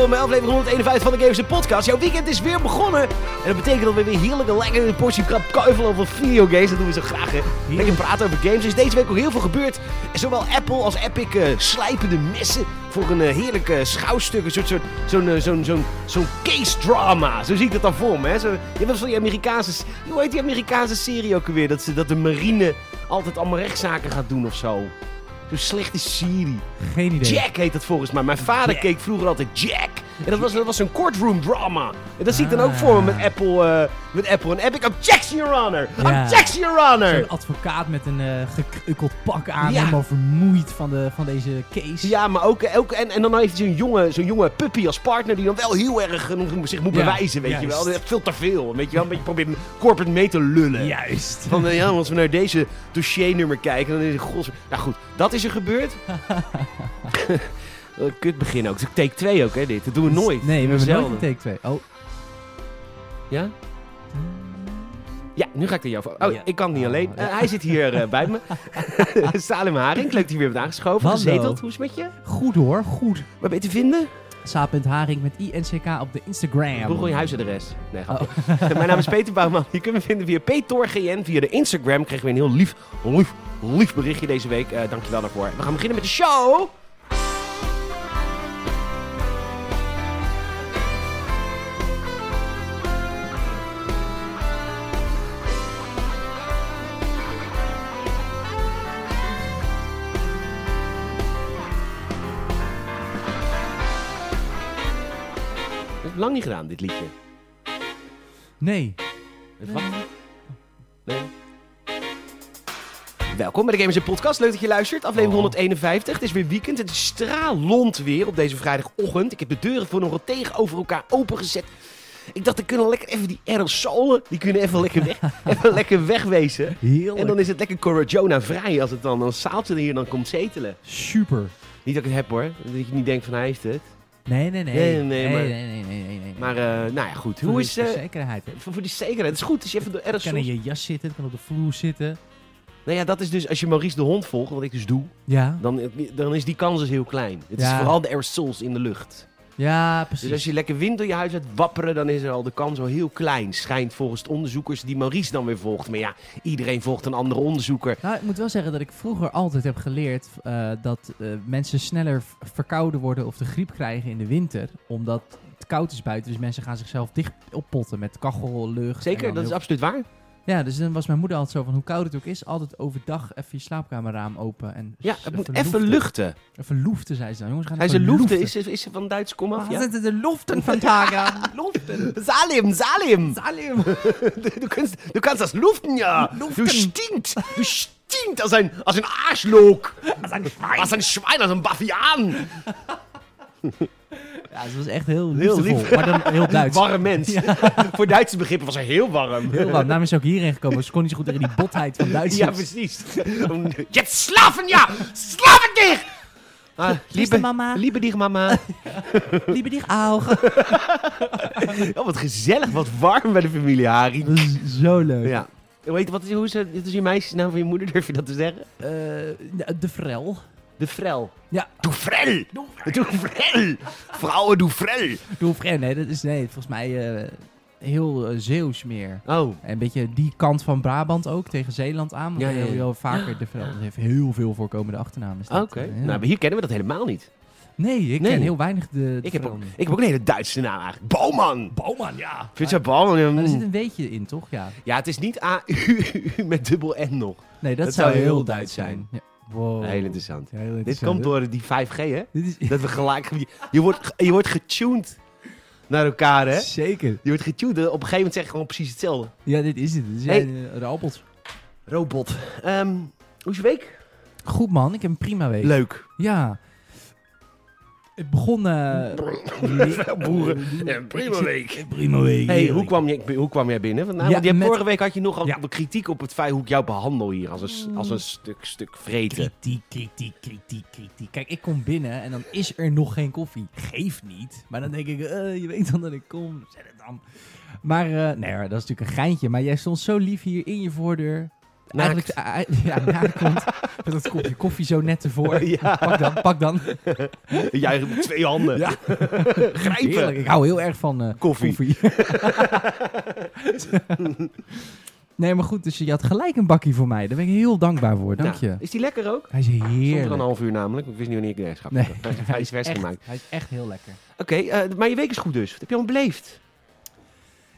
Welkom aflevering 151 van de Games Podcast. Jouw weekend is weer begonnen. En dat betekent dat we weer heerlijke, lekkere portie krap kuivel over videogames. Dat doen we zo graag. Lekker praten over games. Er is deze week ook heel veel gebeurd. Zowel Apple als Epic eh, slijpen de messen voor een eh, heerlijk eh, schouwstuk. Een soort, soort zo'n eh, zo'n zo'n zo'n case drama. Zo zie ik dat dan voor me. Zo, je hebt van die Amerikaanse... Hoe heet die Amerikaanse serie ook alweer? Dat, ze, dat de marine altijd allemaal rechtszaken gaat doen of zo. Zo'n slechte serie. Geen idee. Jack heet het volgens mij. Mijn vader Jack. keek vroeger altijd Jack. En dat was, dat was een courtroom drama. En dat zie ik dan ook voor me met Apple, eh, met Apple en Epic. Objection, Your Honor! Ja. Objection, Your Honor! Zo'n advocaat met een eh gekrukkeld pak aan, Ja. helemaal vermoeid van, de, van deze case. Ja, maar ook, ook en, en dan heeft hij zo'n jonge, zo'n jonge puppy als partner die dan wel heel erg eh, zich moet Ja, bewijzen, weet je wel. Dat veel te veel, weet je wel. Een beetje proberen corporate mee te lullen. Juist. Van, eh, ja, als we naar deze dossiernummer kijken, dan is het. Nou goed, dat is er gebeurd. Eh, Kut begin ook. Take 2 ook, hè, dit. Dat doen we nooit. Nee, we hebben nooit een take 2. Oh. Ja? Ja, nu ga ik er jou voor. Oh, Ja. ik kan het niet Oh, alleen. Eh, hij zit hier eh, bij me. Salim Haring, leuk dat je weer bent aangeschoven. Gezeteld, hoe is het met je? Goed hoor, goed. Waar ben je te vinden? Saap.haring met INCK op de Instagram. Google je huisadres. Nee, Oh. Mijn naam is Peter Bouwman. Je kunt me vinden via PTORGN. Via de Instagram kregen we een heel lief, lief, lief berichtje deze week. Eh dankjewel daarvoor. We gaan beginnen met de show. Lang niet gedaan, dit liedje. Nee. Even wachten. Nee. Welkom bij de Gamers Podcast. Leuk dat je luistert. Aflevering Oh. 151. Het is weer weekend. Het is stralend weer op deze vrijdagochtend. Ik heb de deuren voor nog wat tegenover elkaar opengezet. Ik dacht, ik kunnen lekker even die aerosolen, die kunnen even lekker, weg, even lekker wegwezen. Heerlijk. En dan is het lekker Corona vrij als het dan een zaaltje hier dan komt zetelen. Super. Niet dat ik het heb hoor. Dat je niet denkt van hij heeft het. Nee, nee, nee. Nee, nee, nee, maar- nee, nee, nee, nee, nee. Maar eh, nou ja, goed. Hoe is... voor eh zekerheid. hè. voor, voor die zekerheid. Het is goed als je even de Het kan in je jas zitten, het kan op de vloer zitten. Nou ja, dat is dus als je Maurice de hond volgt, wat ik dus doe. Ja. dan, dan is die kans dus heel klein. Het is vooral de aerosols in de lucht. Ja, precies. Dus als je lekker wind door je huis laat wapperen, dan is er al de kans al heel klein. Schijnt volgens de onderzoekers die Maurice dan weer volgt. Maar ja, iedereen volgt een andere onderzoeker. Nou, ik moet wel zeggen dat ik vroeger altijd heb geleerd eh, dat eh, mensen sneller verkouden worden of de griep krijgen in de winter. Omdat het koud is buiten, dus mensen gaan zichzelf dicht oppotten met kachellucht. Zeker, dat is absoluut waar. Ja, dus dan was mijn moeder altijd zo van hoe koud het ook is, altijd overdag even je slaapkamerraam open. En Ja, het moet even luchten. Even loeften, zei ze dan. Jongens, gaan Hij loefte, loeften. is, is ze van Duits kom af, Waar ja? zitten de loften vandaag aan? Loften. Salim, Salim! Salim. Du kannst, du kannst das luften, ja! Luften. Du stinkt! Du stinkt als een, als een Arschloch! Als een schwein. Als een Schwein, als een Baviaan! Ja, ze was echt heel Heel lief. maar dan heel Duits. Warm mens. Voor Duitse begrippen was hij heel warm. Heel warm. Daarom is ze ook hierheen gekomen. Ze kon niet zo goed tegen die botheid van Duitsers. Ja, precies. Jetzt slafen, ja! Slafen dich! Ah, liebe, mama. liebe dich, mama. Liebe dich auch. Oh, wat gezellig, wat warm bij de familie. Dat is zo leuk. Ja. Heet, wat is, hoe is, het- dit is je meisjesnaam van je moeder, durf je dat te zeggen? Eh, de- Frel. De Frel. Ja. Du Frel! Du Frel! Vrouwen, Frel, nee, dat is nee, volgens mij eh, heel eh, Zeeuws meer. Oh, En een beetje die kant van Brabant ook, tegen Zeeland aan. Ja, Ja, ja, ja. Heel vaker de Frel. Dat heeft heel veel voorkomende dat. oké. Eh. Nou, maar hier kennen we dat helemaal niet. nee, ik Nee. ken heel weinig de, de Ik heb, ook, niet. ik heb ook een hele Duitse naam eigenlijk. Bouwman! Bouwman, ja. Vind je Bouwman? Ja, Maar er zit een weetje in, toch? Ja. Ja, het is niet A-U met dubbel N nog. Nee, dat, Dat zou heel Duits Duits zijn. Ja. Wow. Heel interessant. Ja, heel Dit komt door die 5G, hè? Dit is Dat we gelijk... Je, wordt, je wordt getuned naar elkaar, hè? zeker. Je wordt getuned. Op een gegeven moment zeg je gewoon precies hetzelfde. Ja, dit is het. Dit is Hey. een uh, robot. Robot. Ehm, hoe is je week? Goed man, ik heb een prima week. Leuk. Ja. Het begon... eh, Boeren. Ja, prima week. Prima week. Hey, hoe kwam, je, hoe kwam jij binnen? Nou, Ja, want je hebt, met- vorige week had je nogal Ja. kritiek op het feit hoe ik jou behandel hier. Als een, s- als een stuk, stuk vreten. Kritiek, kritiek, kritiek, kritiek. Kijk, ik kom binnen en dan is er nog geen koffie. Geef niet. Maar dan denk ik, eh, je weet dan dat ik kom. Zet het dan. Maar, eh, nee hoor, dat is natuurlijk een geintje. Maar jij stond zo lief hier in je voordeur. Eigenlijk ja, naakt komt met dat kopje koffie zo net ervoor. Ja. Pak dan, pak dan. Juichen met twee handen. Ja. Grijpen. Heerlijk, ik hou heel erg van eh, Koffie. nee, maar goed, dus je had gelijk een bakkie voor mij. Daar ben ik heel dankbaar voor, dank Ja. je. Is die lekker ook? Hij is er heerlijk. een half uur namelijk. Ik wist niet wanneer ik gaf. Nee. Hij is vers gemaakt. hij is echt heel lekker. Oké, eh, maar je week is goed dus. Wat heb je allemaal beleefd?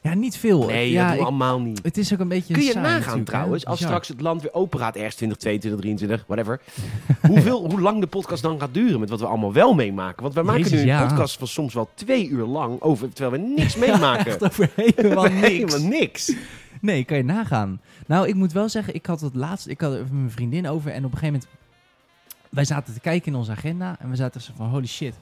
Ja, niet veel. Nee, ja, dat doen we allemaal niet. het is ook een beetje Kun je saai nagaan trouwens, als straks het land weer open gaat, ergens 2022, 23, whatever. hoeveel, hoe lang de podcast dan gaat duren met wat we allemaal wel meemaken. Want wij maken Jezus, nu een ja. podcast van soms wel twee uur lang over, terwijl we niks meemaken. Echt over helemaal niks. helemaal niks. Nee, kan je nagaan. Nou, ik moet wel zeggen, ik had het laatst, ik had er met mijn vriendin over en op een gegeven moment, wij zaten te kijken in onze agenda en we zaten zo van, holy shit,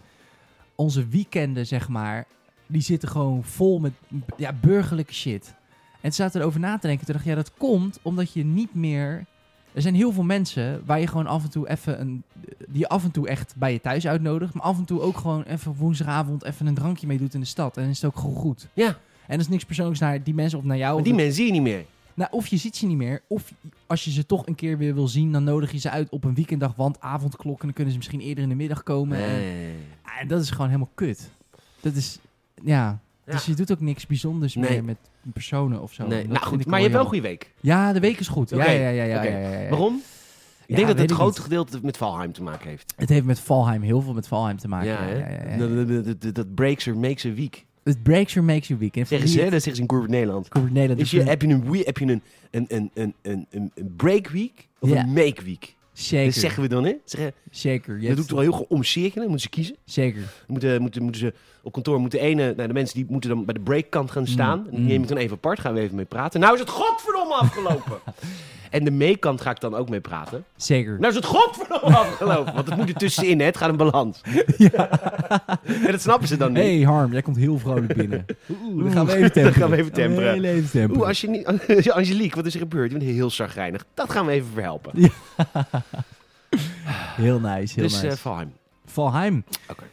onze weekenden, zeg maar, die zitten gewoon vol met ja, burgerlijke shit. En toen zaten we erover na te denken, toen dacht ik, ja, dat komt omdat je niet meer... Er zijn heel veel mensen waar je gewoon af en toe even een... Die je af en toe echt bij je thuis uitnodigt, maar af en toe ook gewoon even woensdagavond even een drankje mee doet in de stad. En dan is het ook gewoon goed. Ja, En dat is niks persoonlijks naar die mensen of naar jou. maar die mensen zie je niet meer. nou, of je ziet ze niet meer, of als je ze toch een keer weer wil zien, dan nodig je ze uit op een weekenddag, want avondklok en dan kunnen ze misschien eerder in de middag komen. En, Nee. En dat is gewoon helemaal kut. Dat is, ja. Dus je doet ook niks bijzonders Nee. meer met personen of zo. Nee. Dat Nou goed, maar je hebt wel een goede week. Ja, de week is goed. Oké, Ja, ja, ja. Waarom? Ik denk dat het grootste gedeelte met Valheim te maken heeft. Het heeft met Valheim heel veel met Valheim te maken. Ja. Dat- breaks or makes a week. Het breaks or makes weak. En Zeggen ze, dat zeggen ze in Corporate Nederland. Corporate Nederland Is je, heb je een, heb je een, een, een, een, een, break week of een make week? Zeker. Dat zeggen we dan, hè? Zeggen, Zeker. Je dat hebt- doet toch wel heel goed omcirkelen, moeten ze kiezen. Zeker. Moeten, moeten, moeten ze op kantoor, moeten ene, nou, de mensen die moeten dan bij de breakkant gaan staan. Mm, En die mm. neem ik dan even apart, gaan we even mee praten. Nou is het godverdomme afgelopen. en de meekant ga ik dan ook mee praten. Zeker. Nou is het godverdomme afgelopen. Want het moet er tussenin, hè? Het gaat een balans. en dat snappen ze dan niet. Hey Harm, jij komt heel vrolijk binnen. Oeh, dan gaan we even temperen. dan gaan we even temperen. Heel even temperen. Oeh, als je niet, Angelique, wat is er gebeurd? Je bent heel zagrijnig. Dat gaan we even verhelpen. Heel nice, heel dus nice. eh Valheim. Valheim. Oké.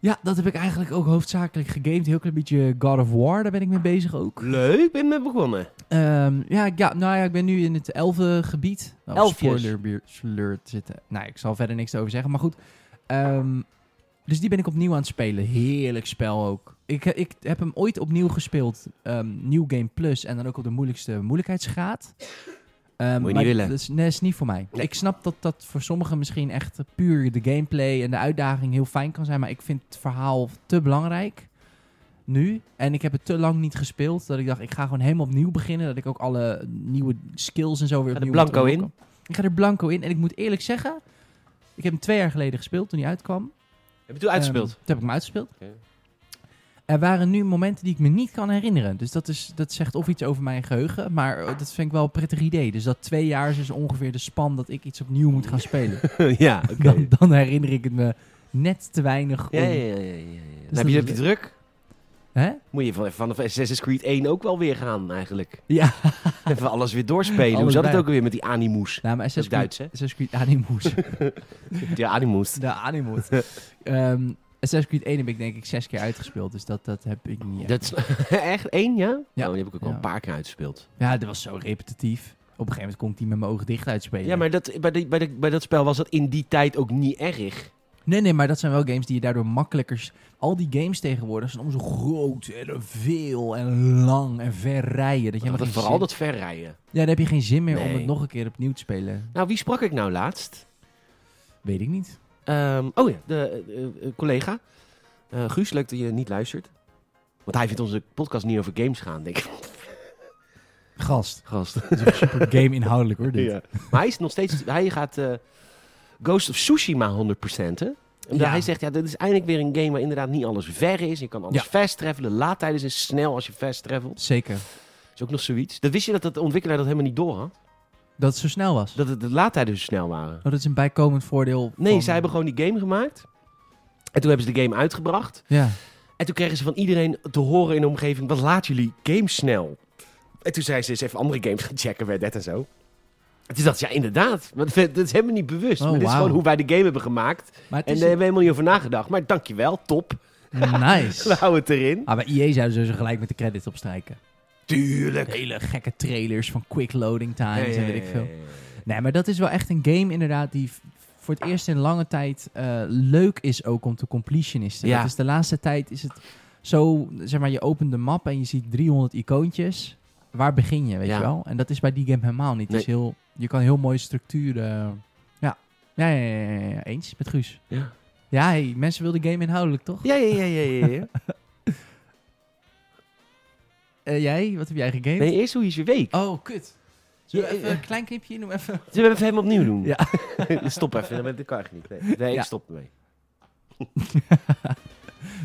Ja, dat heb ik eigenlijk ook hoofdzakelijk gegamed. Heel klein beetje God of War, daar ben ik mee bezig ook. Leuk, ik ben mee begonnen. Ehm, ja, ik- ja, nou ja, ik ben nu in het elfde gebied. Oh, Elfjes. Spoiler zitten. Nou, ik zal verder niks over zeggen, maar goed. Ehm, dus die ben ik opnieuw aan het spelen. Heerlijk spel ook. Ik, ik heb hem ooit opnieuw gespeeld. ehm New Game Plus en dan ook op de moeilijkste moeilijkheidsgraad. Moet je maar niet willen. Dat is, nee, is niet voor mij. Nee. Ik snap dat dat voor sommigen misschien echt puur de gameplay en de uitdaging heel fijn kan zijn. Maar ik vind het verhaal te belangrijk nu. En ik heb het te lang niet gespeeld. Dat ik dacht, ik ga gewoon helemaal opnieuw beginnen. Dat ik ook alle nieuwe skills en zo weer Ga er opnieuw blanco in? Ik ga er blanco in. En ik moet eerlijk zeggen, ik heb hem twee jaar geleden gespeeld toen hij uitkwam. Heb je toen uitgespeeld? Ehm, toen heb ik hem uitgespeeld. Oké. Er waren nu momenten die ik me niet kan herinneren. Dus dat, is, dat zegt of iets over mijn geheugen. Maar eh, dat vind ik wel een prettig idee. Dus dat twee jaar is dus ongeveer de span dat ik iets opnieuw moet gaan spelen. ja, oké. dan, dan herinner ik het me net te weinig om... Ja, ja, ja. ja, ja, dat heb je, is heb je druk. Hè? Moet je van, van Assassin's Creed 1 ook wel weer gaan, eigenlijk. Ja. Even alles weer doorspelen. Hoe zat het ook weer met die Animus? Nou, maar Assassin's Creed, Duits, hè? Assassin's Creed Animus. Ja, Animus. de Animus. Ehm Assassin's Creed 1 heb ik denk ik zes keer uitgespeeld. Dus dat, dat heb ik niet echt. Dat is, echt één, ja? Ja. Oh, die heb ik ook al Ja. een paar keer uitgespeeld. Ja, dat was zo repetitief. Op een gegeven moment kon ik die met mijn ogen dicht uitspelen. Ja, maar dat, bij, de, bij, de, bij dat spel was dat in die tijd ook niet erg. Nee, nee, maar dat zijn wel games die je daardoor makkelijker... s- Al die games tegenwoordig zijn allemaal zo groot en veel en lang en ver rijden. Dat je Dat helemaal geen vooral zin- dat verrijden. Ja, dan heb je geen zin meer om Nee. het nog een keer opnieuw te spelen. Nou, wie sprak ik nou laatst? Weet ik niet. Ehm, oh ja, de eh, eh, collega. Eh, Guus, leuk dat je niet luistert. Want hij vindt onze podcast niet over games gaan, denk ik. Gast. Gast. Dat is super game inhoudelijk hoor, dit. Ja. Maar hij is nog steeds... Hij gaat Ghost of Tsushima 100%, hè? Omdat Ja. Hij zegt, ja, dit is eindelijk weer een game waar inderdaad niet alles ver is. Je kan alles Ja. fast travelen. De laadtijden zijn snel als je fast travelt. Zeker. is ook nog zoiets. Dat wist je dat de ontwikkelaar dat helemaal niet door had? Dat het zo snel was. Dat het de laadtijden zo snel waren. Oh, dat is een bijkomend voordeel Nee, van- zij hebben gewoon die game gemaakt. En toen hebben ze de game uitgebracht. Ja. En toen kregen ze van iedereen te horen in de omgeving... wat laat jullie games snel? En toen zei ze eens even andere games gaan checken, Red Dead en zo. En toen dacht ze, ja inderdaad. Maar dat dat is helemaal niet bewust. Oh, maar dit is gewoon hoe wij de game hebben gemaakt. Het En is daar hebben we helemaal niet over nagedacht. Maar dankjewel, top. We nice. houden het erin. Ah, bij EA zouden ze gelijk met de credits opstrijken. Tuurlijk. Hele gekke trailers van quick loading times Ja, en weet ik veel. Nee, maar dat is wel echt een game inderdaad die voor het eerst in lange tijd eh, leuk is ook om te completionisten. Ja. Dat is de laatste tijd is het zo, zeg maar, je opent de map en je ziet 300 icoontjes. Waar begin je, weet Ja. je wel? En dat is bij die game helemaal niet. Het is Nee. heel, je kan heel mooie structuur... eh, ja. Ja, ja, ja, eens met Guus. Ja. Ja, hey, mensen wilden game inhoudelijk, toch? Ja, ja, ja, ja, ja, Eh, jij, wat heb jij gegamed? Nee, eerst hoe is je week? Oh, kut. Zullen we Ja, even een klein knipje doen? Even. Zullen we even helemaal opnieuw doen? Ja. stop even, dat kan echt niet. Nee, nee Ja. ik stop ermee.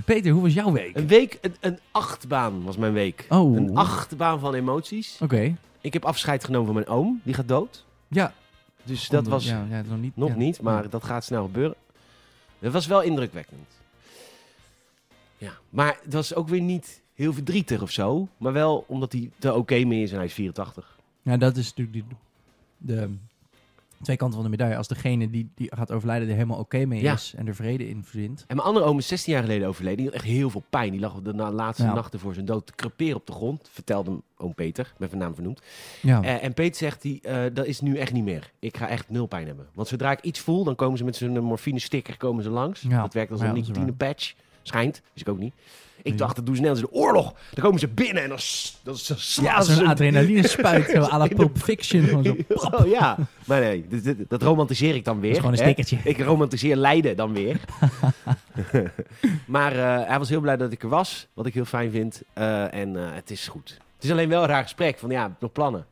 Peter, hoe was jouw week? Een week, een, een achtbaan was mijn week. Oh. Een achtbaan van emoties. Oké. Ik heb afscheid genomen van mijn oom, die gaat dood. Ja. Dus dat was Ja, ja, nog niet. nog ja. niet, maar dat gaat snel gebeuren. Het was wel indrukwekkend. Ja, maar het was ook weer niet heel verdrietig of zo. Maar wel omdat hij er oké mee is en hij is 84. Ja, dat is natuurlijk die- de twee kanten van de medaille. Als degene die, die gaat overlijden er helemaal oké mee Ja. is en er vrede in vindt. En mijn andere oom is 16 jaar geleden overleden. Die had echt heel veel pijn. Die lag de na- laatste Ja. nachten voor zijn dood te creperen op de grond. Vertelde hem oom Peter, ben zijn naam vernoemd. Ja. Eh, en Peter zegt, die, eh, dat is nu echt niet meer. Ik ga echt nul pijn hebben. Want zodra ik iets voel, dan komen ze met zijn morfine sticker komen ze langs. Ja. Dat werkt als een nicotine patch. Schijnt, wist ik ook niet. Ik dacht, dat doen ze net als de oorlog. Dan komen ze binnen en dan, dan, slaan ja, zo'n een- adrenaline spuit, zo à la Pulp Fiction. Gewoon zo. Oh ja, maar nee, dit- dit- dat romantiseer ik dan weer. is gewoon een hè. stickertje. Ik romantiseer Leiden dan weer. maar eh, hij was heel blij dat ik er was, wat ik heel fijn vind. Eh, en eh, het is goed. Het is alleen wel een raar gesprek van, ja, nog plannen?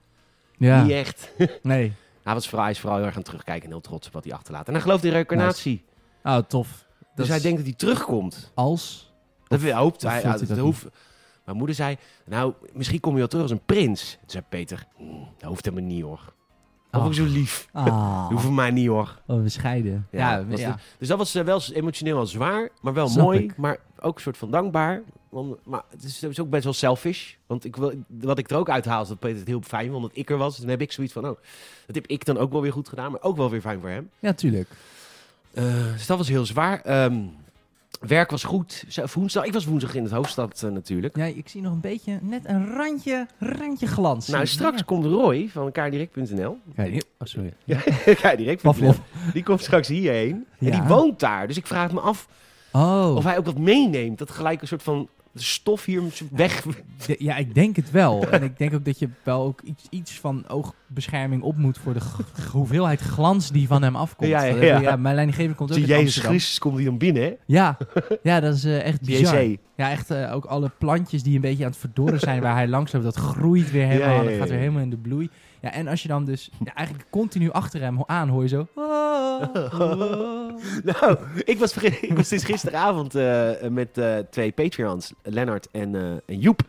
Ja, Niet echt. nee. Hij was vooral, hij is vooral heel erg aan het terugkijken en heel trots op wat hij achterlaat. En hij gelooft in reïncarnatie. Oh, tof. Dat Dus is hij denkt dat hij terugkomt. als... Dat hij hoopt. of Hij, dat dat hoeft. Mijn moeder zei, nou, misschien kom je wel terug als een prins. Toen zei Peter, "Hmm, dat hoeft helemaal niet hoor. Oh. ook zo lief. Ah, Dat hoeft voor mij niet hoor. oh, bescheiden. Ja, Ja, ja. dus dat was eh, wel emotioneel wel zwaar, maar wel Snap mooi. ik. Maar ook een soort van dankbaar. Want, maar het is, het is ook best wel selfish. Want ik wil, wat ik er ook uithaal is dat Peter het heel fijn vond dat ik er was. Dus dan heb ik zoiets van, oh, dat heb ik dan ook wel weer goed gedaan. Maar ook wel weer fijn voor hem. ja, tuurlijk. Eh, dus dat was heel zwaar. Ehm, werk was goed. Woensdag, ik was woensdag in het hoofdstad eh, natuurlijk. Ja, ik zie nog een beetje, net een randje, randje glans. Nou, straks komt Roy van kaardirect.nl. Ja, oh, sorry. Kaardirect.nl. Pavlov. Die komt straks hierheen. En Ja. die woont daar. Dus ik vraag me af Oh, of hij ook wat meeneemt. Dat gelijk een soort van stof hier weg... Ja, ik denk het wel. en ik denk ook dat je wel ook iets, iets van oogbescherming op moet voor de hoeveelheid glans die van hem afkomt. Ja, ja, Dat- ja. mijn leidinggever komt ook uit Jezus. Christus komt hij dan binnen, hè? Ja, ja, dat is eh, echt bizar. JC. Ja, echt eh, ook alle plantjes die een beetje aan het verdorren zijn waar hij langs loopt, dat groeit weer helemaal, Ja, ja, ja, dat gaat weer helemaal in de bloei. Ja, en als je dan dus ja, eigenlijk continu achter hem aan hoor je zo... Nou, ik was, ik was dus gisteravond eh, met eh, twee Patreons, Lennart en, eh, en Joep,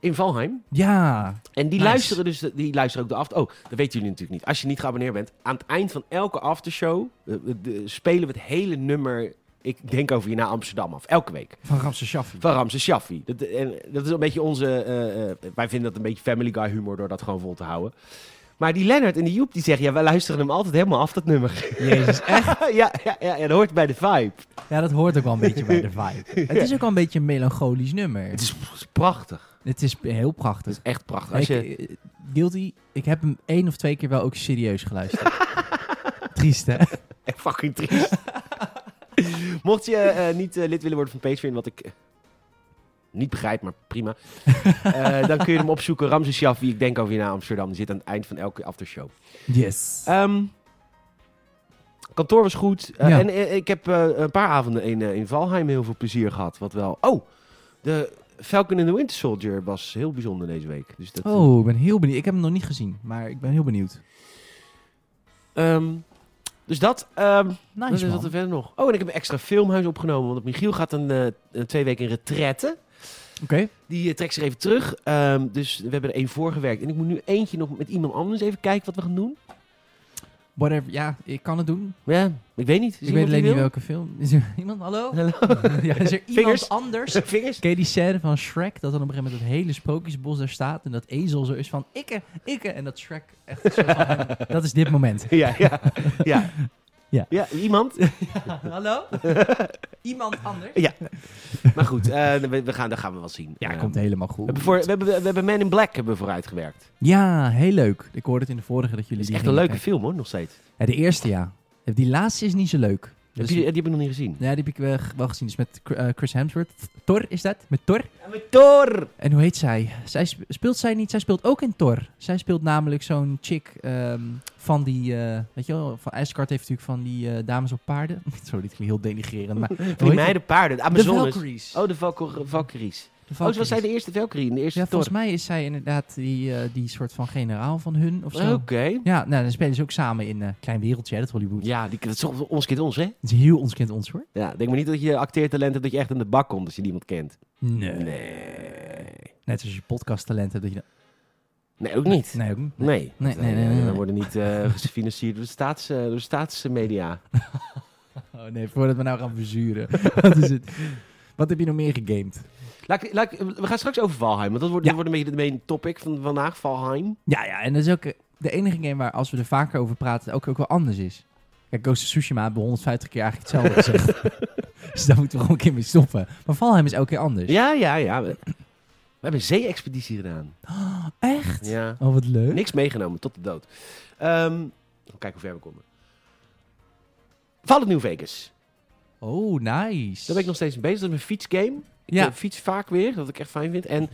in Valheim. Ja, En die Nice. luisteren dus, die luisteren ook de after... Oh, dat weten jullie natuurlijk niet. Als je niet geabonneerd bent, aan het eind van elke aftershow de- spelen we het hele nummer... Ik denk over je naar Amsterdam af, elke week. van Ramse Shaffi. Van Ramses Shaffi. Dat, en, dat is een beetje onze... eh, eh, wij vinden dat een beetje Family Guy humor door dat gewoon vol te houden. Maar die Lennart en die Joep die zeggen... Ja, wij luisteren hem altijd helemaal af, dat nummer. Jezus, echt? ja, ja, ja, dat hoort bij de vibe. Ja, dat hoort ook wel een beetje bij de vibe. Het is ook wel een beetje een melancholisch nummer. Het is, het prachtig. Het is heel Het prachtig. is echt prachtig. Als Ik, je, eh, Guilty, ik heb hem één of twee keer wel ook serieus geluisterd. Triest, hè? echt fucking triest. Mocht je eh, niet eh, lid willen worden van Patreon, wat ik eh, niet begrijp, maar prima. eh, dan kun je hem opzoeken. Ramses Shaffi, ik denk over je naar Amsterdam. Die zit aan het eind van elke aftershow. Yes. Ehm, kantoor was goed. Eh, Ja. En eh, ik heb eh, een paar avonden in, eh, in Valheim heel veel plezier gehad. Wat wel... Oh, de Falcon and the Winter Soldier was heel bijzonder deze week. Dus dat, Oh, ik ben heel benieuwd. Ik heb hem nog niet gezien, maar ik ben heel benieuwd. ehm, dus dat... Wat Nice, is wat er verder nog? Oh, en ik heb een extra filmhuis opgenomen. Want Michiel gaat een, eh, een twee weken in retraite. Oké. Die eh, trekt zich even terug. Ehm, dus we hebben er één voor gewerkt. En ik moet nu eentje nog met iemand anders even kijken wat we gaan doen. Whatever. Ja, ik kan het doen. Ja, ik weet niet. Is ik iemand weet alleen niet welke film. Is er iemand? Hallo? Hallo? ja, is er iemand anders? Vingers? Ken je die scène van Shrek? Dat dan op een gegeven moment het hele sprookjesbos daar staat. En dat ezel zo is van ikke, ikke. En dat Shrek echt zo van hem- Dat is dit moment. Ja, ja, ja. Ja. Ja, iemand? Hallo? Iemand anders? Ja. Maar goed, eh, we, we gaan, dat gaan we wel zien. Ja, Eh, komt helemaal we goed. hebben, voor, we, hebben, we hebben Man in Black hebben we vooruitgewerkt. Ja, heel leuk. Ik hoorde het in de vorige dat jullie Het is die echt een leuke kijken. film hoor, nog steeds. Ja, de eerste ja. Die laatste is niet zo leuk. Heb Dus- je, die heb ik nog niet gezien. Ja, die heb ik wel, wel gezien. Dus met eh, Chris Hemsworth. Thor is dat? Met Thor. Ja, met Thor! En hoe heet zij? zij sp- speelt zij niet? Zij speelt ook in Thor. Zij speelt namelijk zo'n chick ehm, van die... eh, weet je wel, van Asgard heeft natuurlijk van die eh, dames op paarden. Sorry, dit klinkt heel denigrerend. Maar, Die meiden paarden, de Amazones. Valkyries. Oh, de Valkyr- Valkyries. Oh, was zij de eerste Valkyrie de eerste Ja, volgens mij is zij inderdaad die, eh, die soort van generaal van hun of zo. Oké. Ja, nou, dan spelen ze ook samen in een klein wereldje, hè, dat Hollywood. Ja, die, dat is ons kind ons, hè? Dat is heel ons kent ons hoor. Ja, denk maar niet dat je acteertalent hebt dat je echt in de bak komt als je niemand kent. Nee. Nee. Net als je podcasttalent hebt. Dat je... Nee, ook niet. Nee, ook niet. Nee. Nee, nee, nee, nee, worden niet eh, gefinancierd door de, staats, door de staatsmedia. Oh nee, voordat we nou gaan verzuren. Wat is het? Wat heb je nog meer gegamed? Laat, laat, we gaan straks over Valheim, want dat wordt, Ja. dat wordt een beetje de main topic van vandaag, Valheim. Ja, ja, en dat is ook eh, de enige game waar als we er vaker over praten ook, ook wel anders is. Kijk, Ghost of Tsushima hebben we 150 keer eigenlijk hetzelfde gezegd. dus daar moeten we gewoon een keer mee stoppen. Maar Valheim is elke keer anders. Ja, ja, ja. We, we hebben een zee-expeditie gedaan. Oh, echt? Ja. Oh, wat leuk. Niks meegenomen, tot de dood. Ehm kijken hoe ver we komen. Fallout New Vegas. Oh, nice. Daar ben ik nog steeds mee bezig. Dat is mijn fietsgame. Ik Ja. eh, fiets vaak weer, wat ik echt fijn vind. En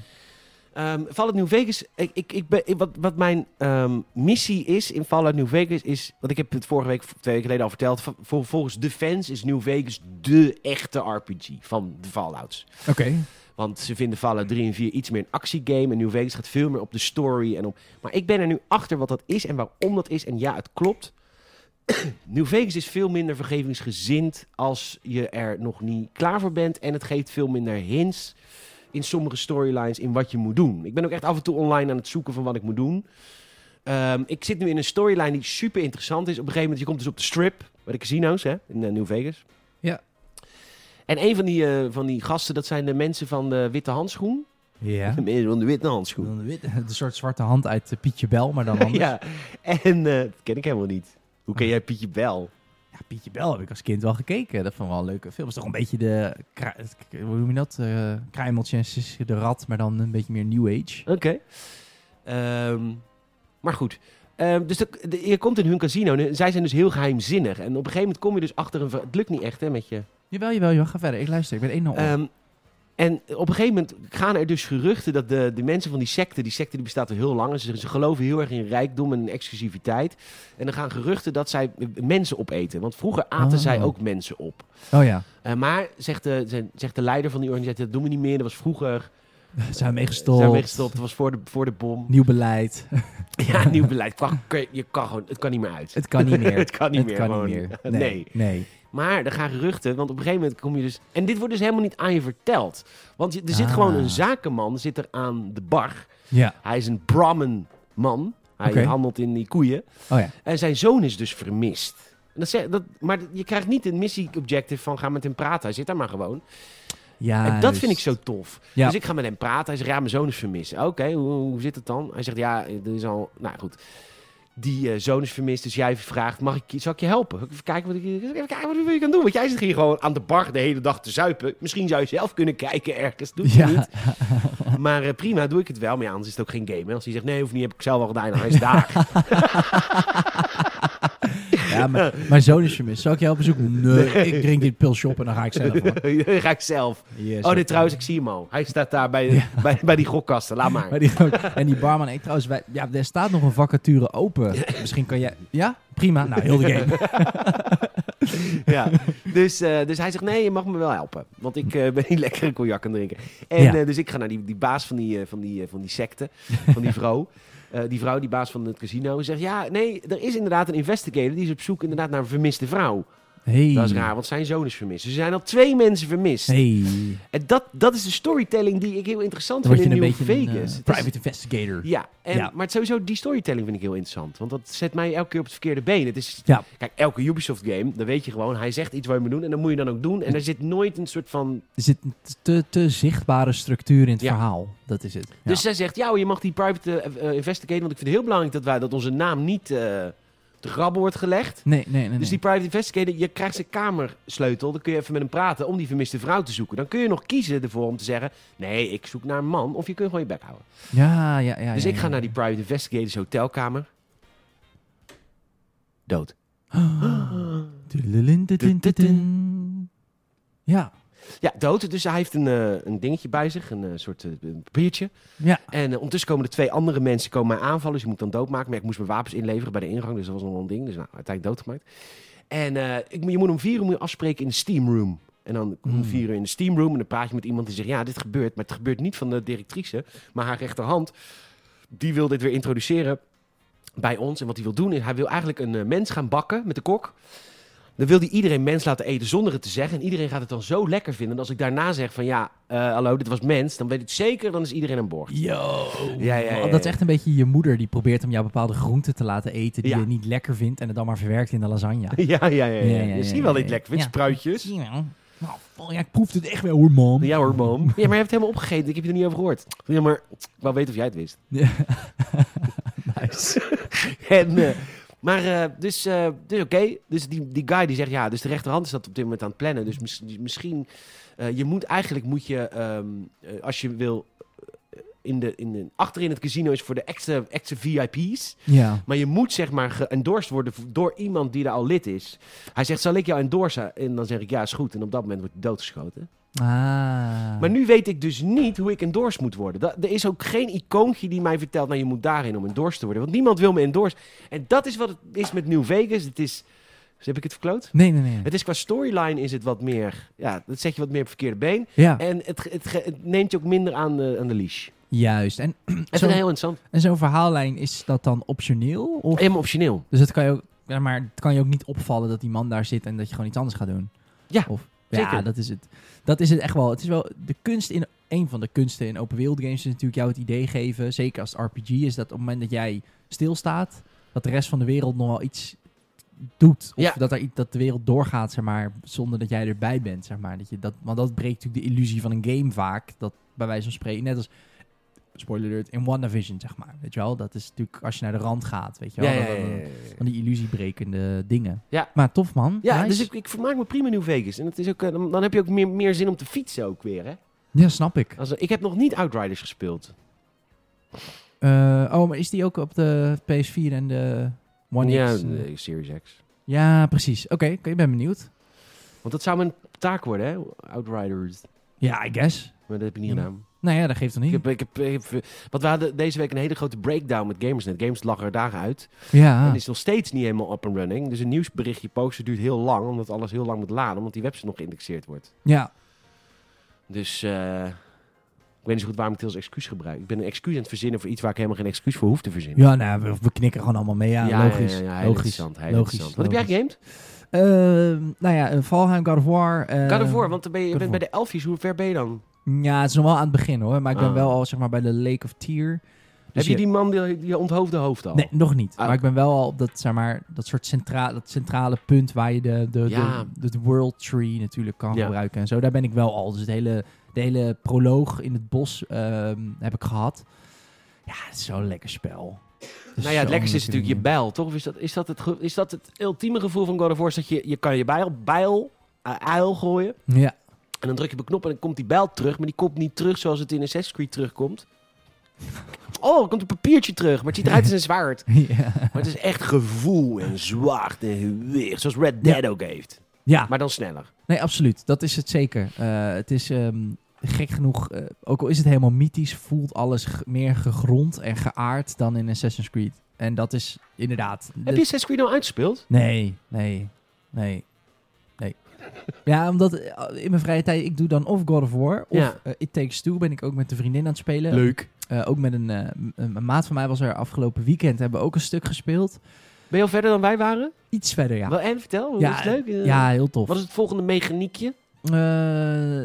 ehm Fallout New Vegas, ik, ik, ik ben, wat, wat mijn ehm, missie is in Fallout New Vegas is, want ik heb het vorige week, twee weken geleden al verteld, vol- volgens de fans is New Vegas de echte RPG van de Fallouts. Oké. Want ze vinden Fallout 3 en 4 iets meer een actiegame. En New Vegas gaat veel meer op de story. En op... Maar ik ben er nu achter wat dat is en waarom dat is. En ja, het klopt. New Vegas is veel minder vergevingsgezind als je er nog niet klaar voor bent. En het geeft veel minder hints in sommige storylines in wat je moet doen. Ik ben ook echt af en toe online aan het zoeken van wat ik moet doen. Ehm, ik zit nu in een storyline die super interessant is. Op een gegeven moment, je komt dus op de strip, bij de casino's hè, in eh, New Vegas. Ja. En een van die, eh, van die gasten, dat zijn de mensen van de witte handschoen. Ja. De mensen van de witte handschoen. De, wit- de soort zwarte hand uit eh, Pietje Bel, maar dan anders. Ja, en dat ken ik helemaal niet. Hoe ken jij Pietje Bel? Ja, Pietje Bel heb ik als kind wel gekeken. Dat vond ik wel een leuke film. is toch een beetje de, het- hoe noem je dat? Eh kruimeltjes, de rat, maar dan een beetje meer New Age. Oké. Ehm, maar goed. Ehm, dus de, de- je komt in hun casino. en zij zijn dus heel geheimzinnig. En op een gegeven moment kom je dus achter een... Het lukt niet echt, hè, met je... Jawel, jawel, jawel. Ga verder. Ik luister. Ik ben één nul. Ehm, en op een gegeven moment gaan er dus geruchten dat de, de mensen van die secte, die secte die bestaat al heel lang, en ze, ze geloven heel erg in rijkdom en exclusiviteit. En dan gaan geruchten dat zij mensen opeten. Want vroeger aten Oh. zij ook mensen op. oh ja. Eh, maar, zegt de, zegt de leider van die organisatie, dat doen we niet meer. Dat was vroeger. Zijn we meegestopt. Zijn we meegestopt. Dat was voor de, voor de bom. Nieuw beleid. ja, nieuw beleid. Kan- Je kan gewoon, het kan niet meer uit. Het kan niet meer. het kan niet het meer. kan gewoon. niet meer. Nee. nee. nee. Maar er gaan geruchten, want op een gegeven moment kom je dus... En dit wordt dus helemaal niet aan je verteld. Want je- er zit Ah. gewoon een zakenman zit er aan de bar. Ja. Hij is een Brahman man. Hij handelt in die koeien. Oh ja. En zijn zoon is dus vermist. En dat zeg, dat, maar je krijgt niet een missie-objective van ga met hem praten. Hij zit daar maar gewoon. Ja, en dat vind ik zo tof. Ja. Dus ik ga met hem praten. Hij zegt, ja, mijn zoon is vermist. Oké, hoe, hoe zit het dan? Hij zegt, ja, er is al... Nou goed, die eh, zoon is vermist. Dus jij vraagt, mag ik, zal ik je helpen? Even kijken wat ik, even kijken wat je kan doen. Want jij zit hier gewoon aan de bar de hele dag te zuipen. Misschien zou je zelf kunnen kijken ergens. Doe je Ja. niet. Maar eh, prima, doe ik het wel. Maar ja, anders is het ook geen game. Hè? Als hij zegt, nee, hoeft niet, heb ik zelf al gedaan. Hij is daar. Ja, maar mijn zoon is vermist. Zal ik je helpen zoeken? Nee, ik drink dit pil shop en dan ga ik zelf. Dan ga ik zelf. Yes, Oh, dit trouwens, ik zie hem al. Hij staat daar bij, bij, bij die gokkasten. Laat maar. Die, en die barman, ik trouwens, wij, ja, er staat nog een vacature open. Misschien kan jij... Ja? Prima. Nou, heel de game. ja. dus, eh, dus hij zegt, nee, je mag me wel helpen. Want ik eh, ben niet lekker een cognac aan het drinken. En Ja. eh, dus ik ga naar die, die baas van die, van, die, van die secte, van die vrouw. Eh, die vrouw, die baas van het casino, zegt, ja, nee, er is inderdaad een investigator. Die is op zoek inderdaad naar een vermiste vrouw. Hey. Dat is raar, want zijn zoon is vermist. Dus er zijn al twee mensen vermist. Hey. En dat, dat is de storytelling die ik heel interessant Dan vind in New beetje een Vegas. eh, is- private investigator. Ja, en, Ja. maar sowieso die storytelling vind ik heel interessant. Want dat zet mij elke keer op het verkeerde been. Het is, Ja. Kijk, elke Ubisoft game, dan weet je gewoon, hij zegt iets wat je moet doen en dan moet je dan ook doen. En er zit nooit een soort van... Er zit een te, te zichtbare structuur in het Ja. verhaal. Dat is het. Dus zij zegt, ja, je mag die private eh, eh, investigator, want ik vind het heel belangrijk dat wij dat onze naam niet te wordt gelegd. Nee, nee, nee. Dus nee. die private investigator, je krijgt zijn kamersleutel. Dan kun je even met hem praten om die vermiste vrouw te zoeken. Dan kun je nog kiezen ervoor om te zeggen... Nee, ik zoek naar een man. Of je kunt gewoon je bek houden. Ja, ja, ja. dus ja, ik ga ja. naar die private investigators hotelkamer. Dood. Ja, Ja, dood. Dus hij heeft een, eh, een dingetje bij zich. Een eh, soort eh, een papiertje. ja. En ondertussen komen er twee andere mensen komen mij aanvallen. Dus je moet dan doodmaken. Maar ik moest mijn wapens inleveren bij de ingang. Dus dat was nog wel een ding. Dus nou, uiteindelijk doodgemaakt. En ik, je moet om vier uur moet je afspreken in de steam room. En dan om Hmm. vier uur in de steam room. En dan praat je met iemand die zegt... Ja, dit gebeurt. Maar het gebeurt niet van de directrice. Maar haar rechterhand. Die wil dit weer introduceren bij ons. En wat hij wil doen is... Hij wil eigenlijk een mens gaan bakken met de kok. Dan wil hij iedereen mens laten eten zonder het te zeggen. En iedereen gaat het dan zo lekker vinden. En als ik daarna zeg van... Ja, eh, hallo, dit was mens. Dan weet ik zeker, dan is iedereen aan boord. Yo. Ja, ja, ja, Dat is echt een beetje je moeder die probeert om jou bepaalde groenten te laten eten die Ja. je niet lekker vindt en het dan maar verwerkt in de lasagne. Ja, ja, ja. ja. Ja, ja, je ja, ziet wel ja, iets lekker vindt. ja. Spruitjes. Nou, oh ja, ik proefde het echt wel hoor, man. Ja hoor, mom. Ja, maar je hebt het helemaal opgegeten. Ik heb je er niet over gehoord. Ja, maar ik wou weten of jij het wist. Ja. nice. En, eh, maar, eh, dus, eh, dus oké. Dus die, die guy die zegt, ja, dus de rechterhand is dat op dit moment aan het plannen. Dus mis- misschien, eh, je moet eigenlijk, moet je, ehm, eh, als je wil, in de, in de, achterin het casino is voor de extra, extra VIP's. Ja. Maar je moet zeg maar geëndorsed worden door iemand die daar al lid is. Hij zegt, zal ik jou endorsen? En dan zeg ik, ja, is goed. En op dat moment wordt hij doodgeschoten. Ah. Maar nu weet ik dus niet hoe ik endorsed moet worden. Er is ook geen icoontje die mij vertelt, nou je moet daarin om endorsed te worden. Want niemand wil me endorsen. En dat is wat het is met New Vegas. Het is, dus heb ik het verkloot? Nee, nee, nee. Het is qua storyline is het wat meer, ja, dat zet je wat meer op verkeerde been. Ja, En het, het, het neemt je ook minder aan de, aan de leash. juist. En, Het is heel interessant. en zo'n verhaallijn, is dat dan optioneel? Of? Helemaal optioneel. Dus het kan, je ook, ja, maar het kan je ook niet opvallen dat die man daar zit en dat je gewoon iets anders gaat doen? Ja, Of, ja, dat is het. Dat is het echt wel. Het is wel de kunst in een van de kunsten in open wereld games is natuurlijk jou het idee geven, zeker als het RPG is, dat op het moment dat jij stilstaat, dat de rest van de wereld nog wel iets doet. Of Ja. dat, er, iets- dat de wereld doorgaat, zeg maar, zonder dat jij erbij bent, zeg maar. Dat je dat, want dat breekt natuurlijk de illusie van een game vaak. Dat bij wijze van spreken, net als spoiler alert, in WandaVision, zeg maar. Weet je wel? Dat is natuurlijk als je naar de rand gaat, weet je wel? Ja, ja, Dat- ja, dat- ja, ja. Van die illusiebrekende dingen. Ja. Maar tof, man. Ja, Nice. dus ik, ik vermaak me prima in New Vegas. En het is ook, eh, dan, dan heb je ook meer, meer zin om te fietsen ook weer, hè? Ja, snap ik. Ik heb nog niet Outriders gespeeld. Eh, oh, maar is die ook op de PS4 en de One ja, X? de Series X. Ja, precies. Oké, ik ben benieuwd. Want dat zou mijn taak worden, hè? Outriders. Ja, I guess. Maar dat heb je niet Ja. gedaan. Nou ja, dat geeft dan Ik niet. heb, ik heb, ik heb- want we hadden deze week een hele grote breakdown met Gamersnet. Games lag er dagen uit. Ja. En is nog steeds niet helemaal up and running. Dus een nieuwsberichtje posten duurt heel lang. Omdat alles heel lang moet laden. Omdat die website nog geïndexeerd wordt. Ja. Dus eh, ik weet niet zo goed waarom ik het als excuus gebruik. Ik ben een excuus aan het verzinnen voor iets waar ik helemaal geen excuus voor hoef te verzinnen. Ja, nou, we, we knikken gewoon allemaal mee. Ja, logisch. Ja, ja, heel logisch. interessant. Heel logisch, interessant. Wat heb jij gegamed? Ehm, nou ja, een Valheim, God of War. eh, want dan ben je, je bent bij de elfjes. Hoe ver ben je dan? Ja, het is nog wel aan het begin hoor. Maar ik ben Ah. wel al zeg maar bij de Lake of Tear. heb Dus je die man die, die onthoofde hoofd al? Nee, nog niet. Ah. Maar ik ben wel al op dat, zeg maar, dat soort centra dat centrale punt waar je de, de, Ja. de, de World Tree natuurlijk kan Ja. gebruiken en zo. Daar ben ik wel al. Dus het hele, de hele proloog in het bos ehm, heb ik gehad. Ja, het is zo'n lekker spel. Het Nou ja, het lekkerste is natuurlijk je bijl, toch? Of is dat, is dat, het, ge- is dat het ultieme gevoel van God of War? Is dat je, je kan je bijl, bijl uil gooien. Ja. En dan druk je op een knop en dan komt die bijl terug. Maar die komt niet terug zoals het in Assassin's Creed terugkomt. Oh, er komt een papiertje terug. Maar het ziet eruit als een zwaard. ja. Maar het is echt gevoel en zwaard en gewicht. Zoals Red Dead ook heeft. ja, Maar dan sneller. nee, absoluut. Dat is het zeker. Eh, het is ehm, gek genoeg, eh, ook al is het helemaal mythisch, voelt alles meer gegrond en geaard dan in Assassin's Creed. En dat is inderdaad... Heb je Assassin's Creed nou uitgespeeld? Nee, nee, nee. Ja, omdat eh, in mijn vrije tijd, ik doe dan of God of War of Ja. eh, It Takes Two, ben ik ook met de vriendin aan het spelen. Leuk. Eh, ook met een, een maat van mij was er afgelopen weekend, hebben we ook een stuk gespeeld. Ben je al verder dan wij waren? Iets verder, ja. Wel, en vertel, hoe Ja, is het leuk? Ja, heel tof. Wat is het volgende mechaniekje? Eh,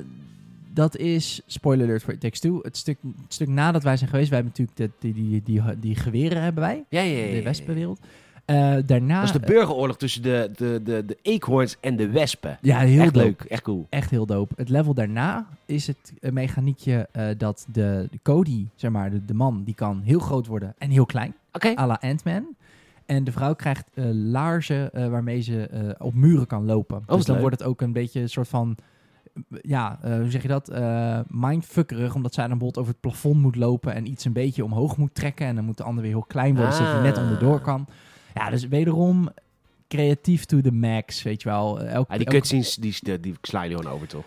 dat is, spoiler alert voor It Takes Two, het stuk, het stuk nadat wij zijn geweest, wij hebben natuurlijk de, die, die, die, die geweren hebben wij, Ja, ja, de wespenwereld. Eh, daarna... Dat is de burgeroorlog tussen de, de, de, de eekhoorns en de wespen. ja, heel echt dope. leuk, echt cool. Echt heel dope. Het level daarna is het een mechaniekje eh, dat de, de Cody, zeg maar, de, de man, die kan heel groot worden en heel klein. Oké. à la Ant-Man. En de vrouw krijgt eh, laarzen eh, waarmee ze eh, op muren kan lopen. wat dus dan leuk. wordt het ook een beetje een soort van... eh, Ja, eh, hoe zeg je dat? Eh mindfuckerig, omdat zij dan bijvoorbeeld over het plafond moet lopen en iets een beetje omhoog moet trekken. En dan moet de ander weer heel klein worden, zodat je net Ah. onderdoor kan. Ja, dus wederom creatief to the max, weet je wel. Eh, Elk, Ja, die cutscenes, die, die, je gewoon over, toch?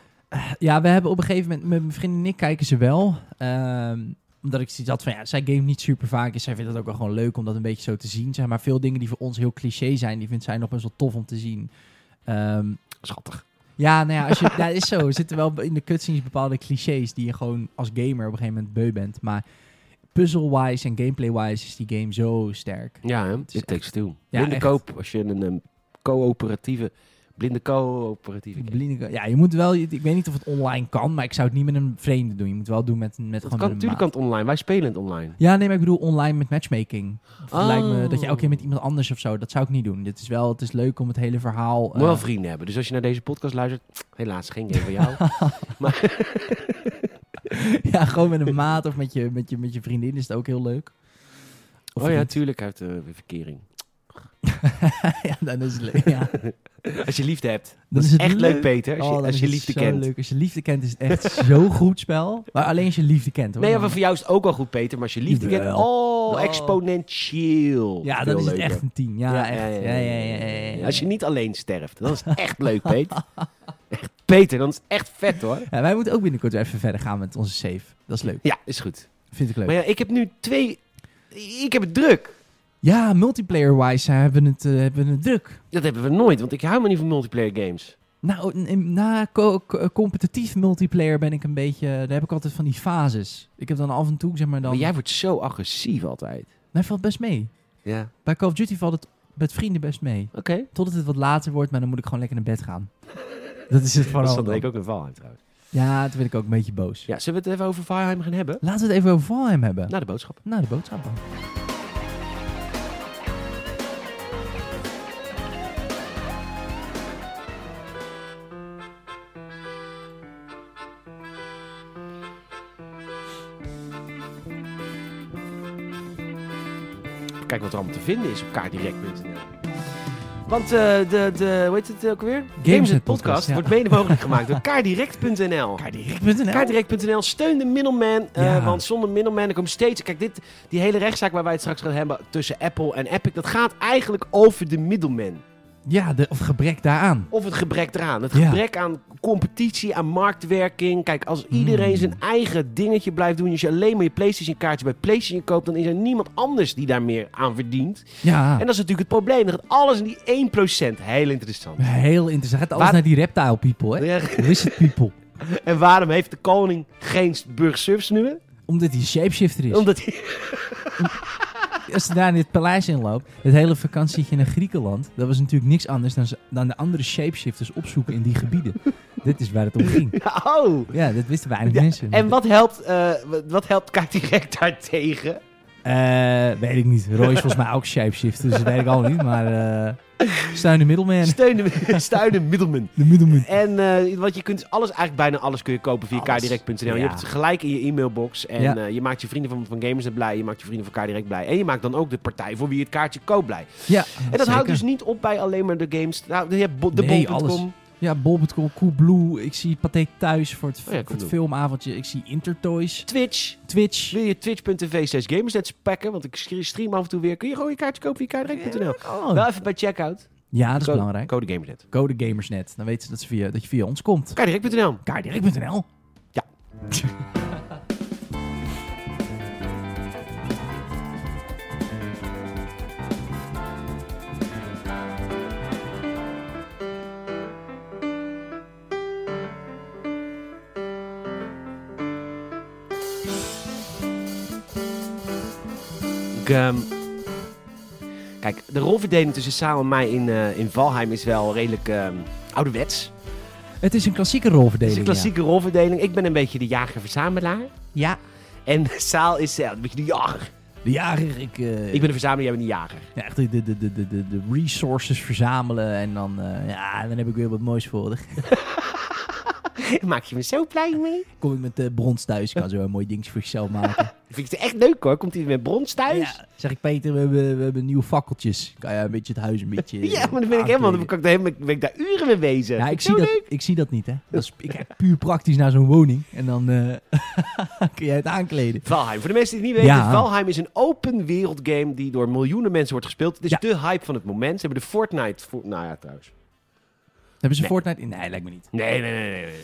ja, we hebben op een gegeven moment, met mijn vriendin en ik kijken ze wel. Ehm, omdat ik zoiets had van, ja, zij game niet super vaak. Dus zij vindt het ook wel gewoon leuk om dat een beetje zo te zien. Zeg maar veel dingen die voor ons heel cliché zijn, die vindt zij nog best wel tof om te zien. Ehm, Schattig. ja, nou ja, als je, ja, is zo. Er zitten wel in de cutscenes bepaalde clichés die je gewoon als gamer op een gegeven moment beu bent. Maar puzzle-wise en gameplay-wise is die game zo sterk. Ja, hè? It takes two. Ja, koop als je een um, coöperatieve... Blinde coöperatieve game. Blinde- Ja, je moet wel, ik weet niet of het online kan, maar ik zou het niet met een vreemde doen. Je moet wel doen met, met Dat gewoon kan, natuurlijk kan het online. Wij spelen het online. Ja, nee, maar ik bedoel online met matchmaking. Oh. lijkt me dat je elke keer met iemand anders of zo. Dat zou ik niet doen. Dit is wel, het is leuk om het hele verhaal. Moet wel eh, vrienden hebben. Dus als je naar deze podcast luistert... Helaas, geen game voor jou. ja, gewoon met een maat of met je, met, je, met je vriendin is het ook heel leuk. Of oh ja, vriend. tuurlijk. Hij heeft eh, verkering. ja, dan is het leuk. Ja. Als je liefde hebt. Dat is echt leuk, leuk. Peter. Als Oh, je, dan als je liefde kent. Leuk. Als je liefde kent is het echt zo'n goed spel. Maar alleen als je liefde kent hoor. Nee, maar voor jou is het ook wel goed, Peter. Maar als je liefde kent... Oh, Oh. exponentieel. ja, dan is het leuker. echt een tien. Ja, echt. Ja, ja, ja, ja. Als je niet alleen sterft, dan is het echt leuk, Peter. Echt, Peter, dan is het echt vet, hoor. Ja, wij moeten ook binnenkort even verder gaan met onze save. Dat is leuk. Ja, is goed. Vind ik leuk. Maar ja, ik heb nu twee... Ik heb het druk. Ja, multiplayer-wise eh, hebben we het, eh, hebben we het druk. Dat hebben we nooit, want ik hou me niet van multiplayer games. Nou, na co- co- competitief multiplayer ben ik een beetje... Daar heb ik altijd van die fases. Ik heb dan af en toe, zeg maar dan... Maar jij wordt zo agressief altijd. Nee, valt best mee. Ja. Bij Call of Duty valt het met vrienden best mee. Oké. Totdat het wat later wordt, maar dan moet ik gewoon lekker naar bed gaan. Dat is het Dat vooral. dan. ik ook een Valheim trouwens. Ja, toen ben ik ook een beetje boos. Ja, zullen we het even over Valheim gaan hebben? Laten we het even over Valheim hebben. Na de boodschap. Na de boodschappen. Wat er allemaal te vinden is op kaartdirect.nl. Want eh, de, de, hoe heet het ook weer? Gameset podcast podcast, ja. wordt mede mogelijk gemaakt door kaardirect.nl. Kaardirect.nl. Kaardirect.nl steun de middleman, eh, Ja. want zonder middleman er komt steeds... Kijk, dit, die hele rechtszaak waar wij het straks gaan hebben tussen Apple en Epic, dat gaat eigenlijk over de middleman. Ja, de, of gebrek daaraan. Of het gebrek eraan. Het Ja. gebrek aan competitie, aan marktwerking. Kijk, als iedereen Mm. zijn eigen dingetje blijft doen, als je alleen maar je PlayStation kaartje bij PlayStation koopt, dan is er niemand anders die daar meer aan verdient. Ja. En dat is natuurlijk het probleem. Gaat alles in die 1%. Heel interessant. Heel interessant. Gaat alles Waar- naar die reptile people, hè? Ja, Wizard people. En waarom heeft de koning geen burgerservice nu? Omdat hij een shapeshifter is. Omdat hij... Als je daar in dit paleis inloopt, het hele vakantietje naar Griekenland, dat was natuurlijk niks anders dan, ze- dan de andere shapeshifters opzoeken in die gebieden. Dit is waar het om ging. Oh! Ja, dat wisten weinig Ja, mensen. En wat helpt, eh, wat- helpt direct daartegen? Eh, weet ik niet. Roy is volgens mij ook shapeshifter, dus dat weet ik al niet. Maar eh steun de middelman. Steun de, steun de middelman. De middelman. En eh, wat je kunt alles, eigenlijk bijna alles kun je kopen via Alles. kaardirect.nl. Je hebt het gelijk in je e-mailbox. En Ja. eh, je maakt je vrienden van, van Gamersnet blij. Je maakt je vrienden van Kaardirect blij. En je maakt dan ook de partij voor wie je het kaartje koopt blij. Ja, En dat houdt dus niet op bij alleen maar de games. Nou, je hebt de Nee, bol.com. Ja, Bol.com, Coolblue. Ik zie Pathé Thuis voor het, Oh ja, voor het filmavondje. Ik zie Intertoys. Twitch. Twitch. Wil je twitch.tv slash gamersnet pakken? Want ik stream af en toe weer. Kun je gewoon je kaartje kopen via kaardirect.nl. Oh. Wel even bij checkout. Ja, dat is Code- belangrijk. Code Gamersnet. Code Gamersnet. Dan weten ze dat, ze via, dat je via ons komt. Kaardirect.nl. Kaardirect.nl. Ja. Ik, ehm, Kijk, de rolverdeling tussen Saal en mij in, eh, in Valheim is wel redelijk ehm, ouderwets. Het is een klassieke Het rolverdeling. is een klassieke rolverdeling. Ik ben een beetje de jager-verzamelaar. Ja. En Saal is eh, een beetje de jager. ja. De jager. Ik, eh, Ik ben de verzamelaar, jij bent de jager. ja, echt de, de, de, de, de, de resources verzamelen. En dan, ja, dan heb ik weer wat moois voor. Maak je me zo blij mee? Kom ik met de brons thuis, kan zo een mooi dingetje voor jezelf maken. Vind ik het echt leuk hoor. Komt hij met brons thuis? Ja, zeg ik Peter, we hebben, we hebben nieuwe fakkeltjes. Kan je een beetje het huis een beetje... Ja, maar dan ben ik helemaal, dan aankleden? kan ik daar, helemaal- ben ik daar uren mee bezig. Ja, ik zie, dat, leuk. ik zie dat niet, hè. Dat is, ik kijk puur praktisch naar zo'n woning. En dan eh, kun jij het aankleden. Valheim. Voor de mensen die het niet weten, Ja. Valheim is een open wereld game die door miljoenen mensen wordt gespeeld. Het is Ja. de hype van het moment. Ze hebben de Fortnite... Voor, nou ja, trouwens. Hebben ze Nee. Fortnite? in? Nee, lijkt me niet. Nee, nee, nee, nee. nee.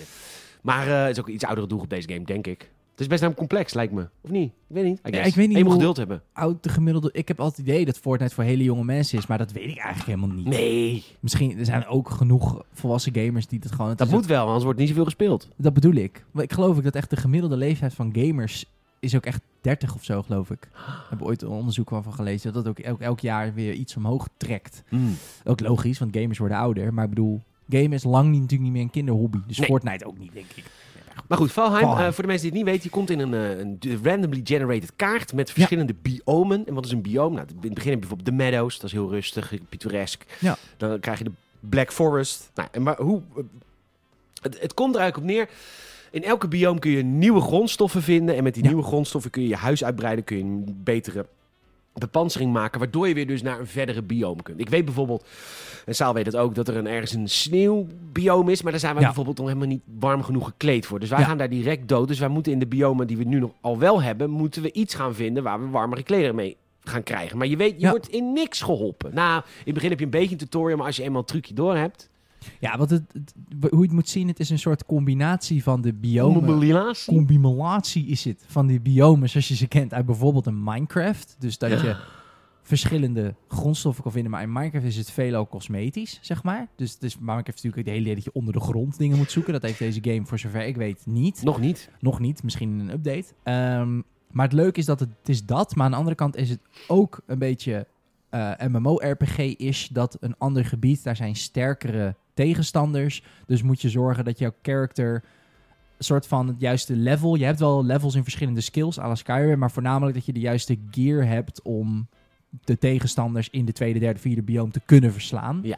Maar eh, het is ook een iets oudere doel op deze game, denk ik. Het is best namelijk complex, lijkt me. Of niet? Ik weet niet. I Ja, guess. ik weet niet En je moet hoe- geduld hebben. Oud de gemiddelde... Ik heb altijd het idee dat Fortnite voor hele jonge mensen is. Maar dat weet ik eigenlijk helemaal niet. Nee, Misschien er zijn ook genoeg volwassen gamers die het gewoon... het dat moet wel, anders wordt niet zoveel gespeeld. dat bedoel ik. Maar ik geloof ook dat echt de gemiddelde leeftijd van gamers is ook echt 30 of zo, geloof ik. Ik heb ooit een onderzoek van gelezen dat dat ook elk, elk jaar weer iets omhoog trekt. Ook logisch, want gamers worden ouder. Maar ik bedoel, gamen is lang niet, natuurlijk niet meer een kinderhobby. Dus Nee. Fortnite ook niet, denk ik. Maar goed, Valheim, Valheim. eh, voor de mensen die het niet weten, je komt in een, eh, een randomly generated kaart met verschillende biomen. En wat is een biome? Nou, in het begin heb je bijvoorbeeld de meadows, dat is heel rustig, pittoresk. Ja. Dan krijg je de Black Forest. Nou, en maar hoe... eh, Het, het komt er eigenlijk op neer. In elke biome kun je nieuwe grondstoffen vinden. En met die Ja. nieuwe grondstoffen kun je je huis uitbreiden. Kun je een betere bepansering maken. Waardoor je weer dus naar een verdere biome kunt. Ik weet bijvoorbeeld, en Saal weet het ook, dat er een, ergens een sneeuwbiome is. Maar daar zijn wij Ja. bijvoorbeeld nog helemaal niet warm genoeg gekleed voor. Dus wij Ja. gaan daar direct dood. Dus wij moeten in de biomen die we nu nog al wel hebben, moeten we iets gaan vinden waar we warmere klederen mee gaan krijgen. Maar je weet, je Ja. wordt in niks geholpen. Nou, in het begin heb je een beetje een tutorial, maar als je eenmaal een trucje door hebt... Ja, wat het, het- hoe je het moet zien, het is een soort combinatie van de biomen. Combinatie. Combinatie is het van die biomen zoals je ze kent uit bijvoorbeeld een Minecraft. Dus dat Ja. je verschillende grondstoffen kan vinden. Maar in Minecraft is het veelal cosmetisch, zeg maar. Dus, dus Minecraft is natuurlijk het hele idee dat je onder de grond dingen moet zoeken. Dat heeft deze game voor zover ik weet niet. Nog niet. Nog niet, misschien in een update. Ehm, maar het leuke is dat het, het is dat. Maar aan de andere kant is het ook een beetje eh, MMO-RPG-ish. Dat een ander gebied, daar zijn sterkere tegenstanders. Dus moet je zorgen dat jouw character soort van het juiste level... Je hebt wel levels in verschillende skills, à la Skyrim. Maar voornamelijk dat je de juiste gear hebt om de tegenstanders in de tweede, derde, vierde biome te kunnen verslaan. Ja.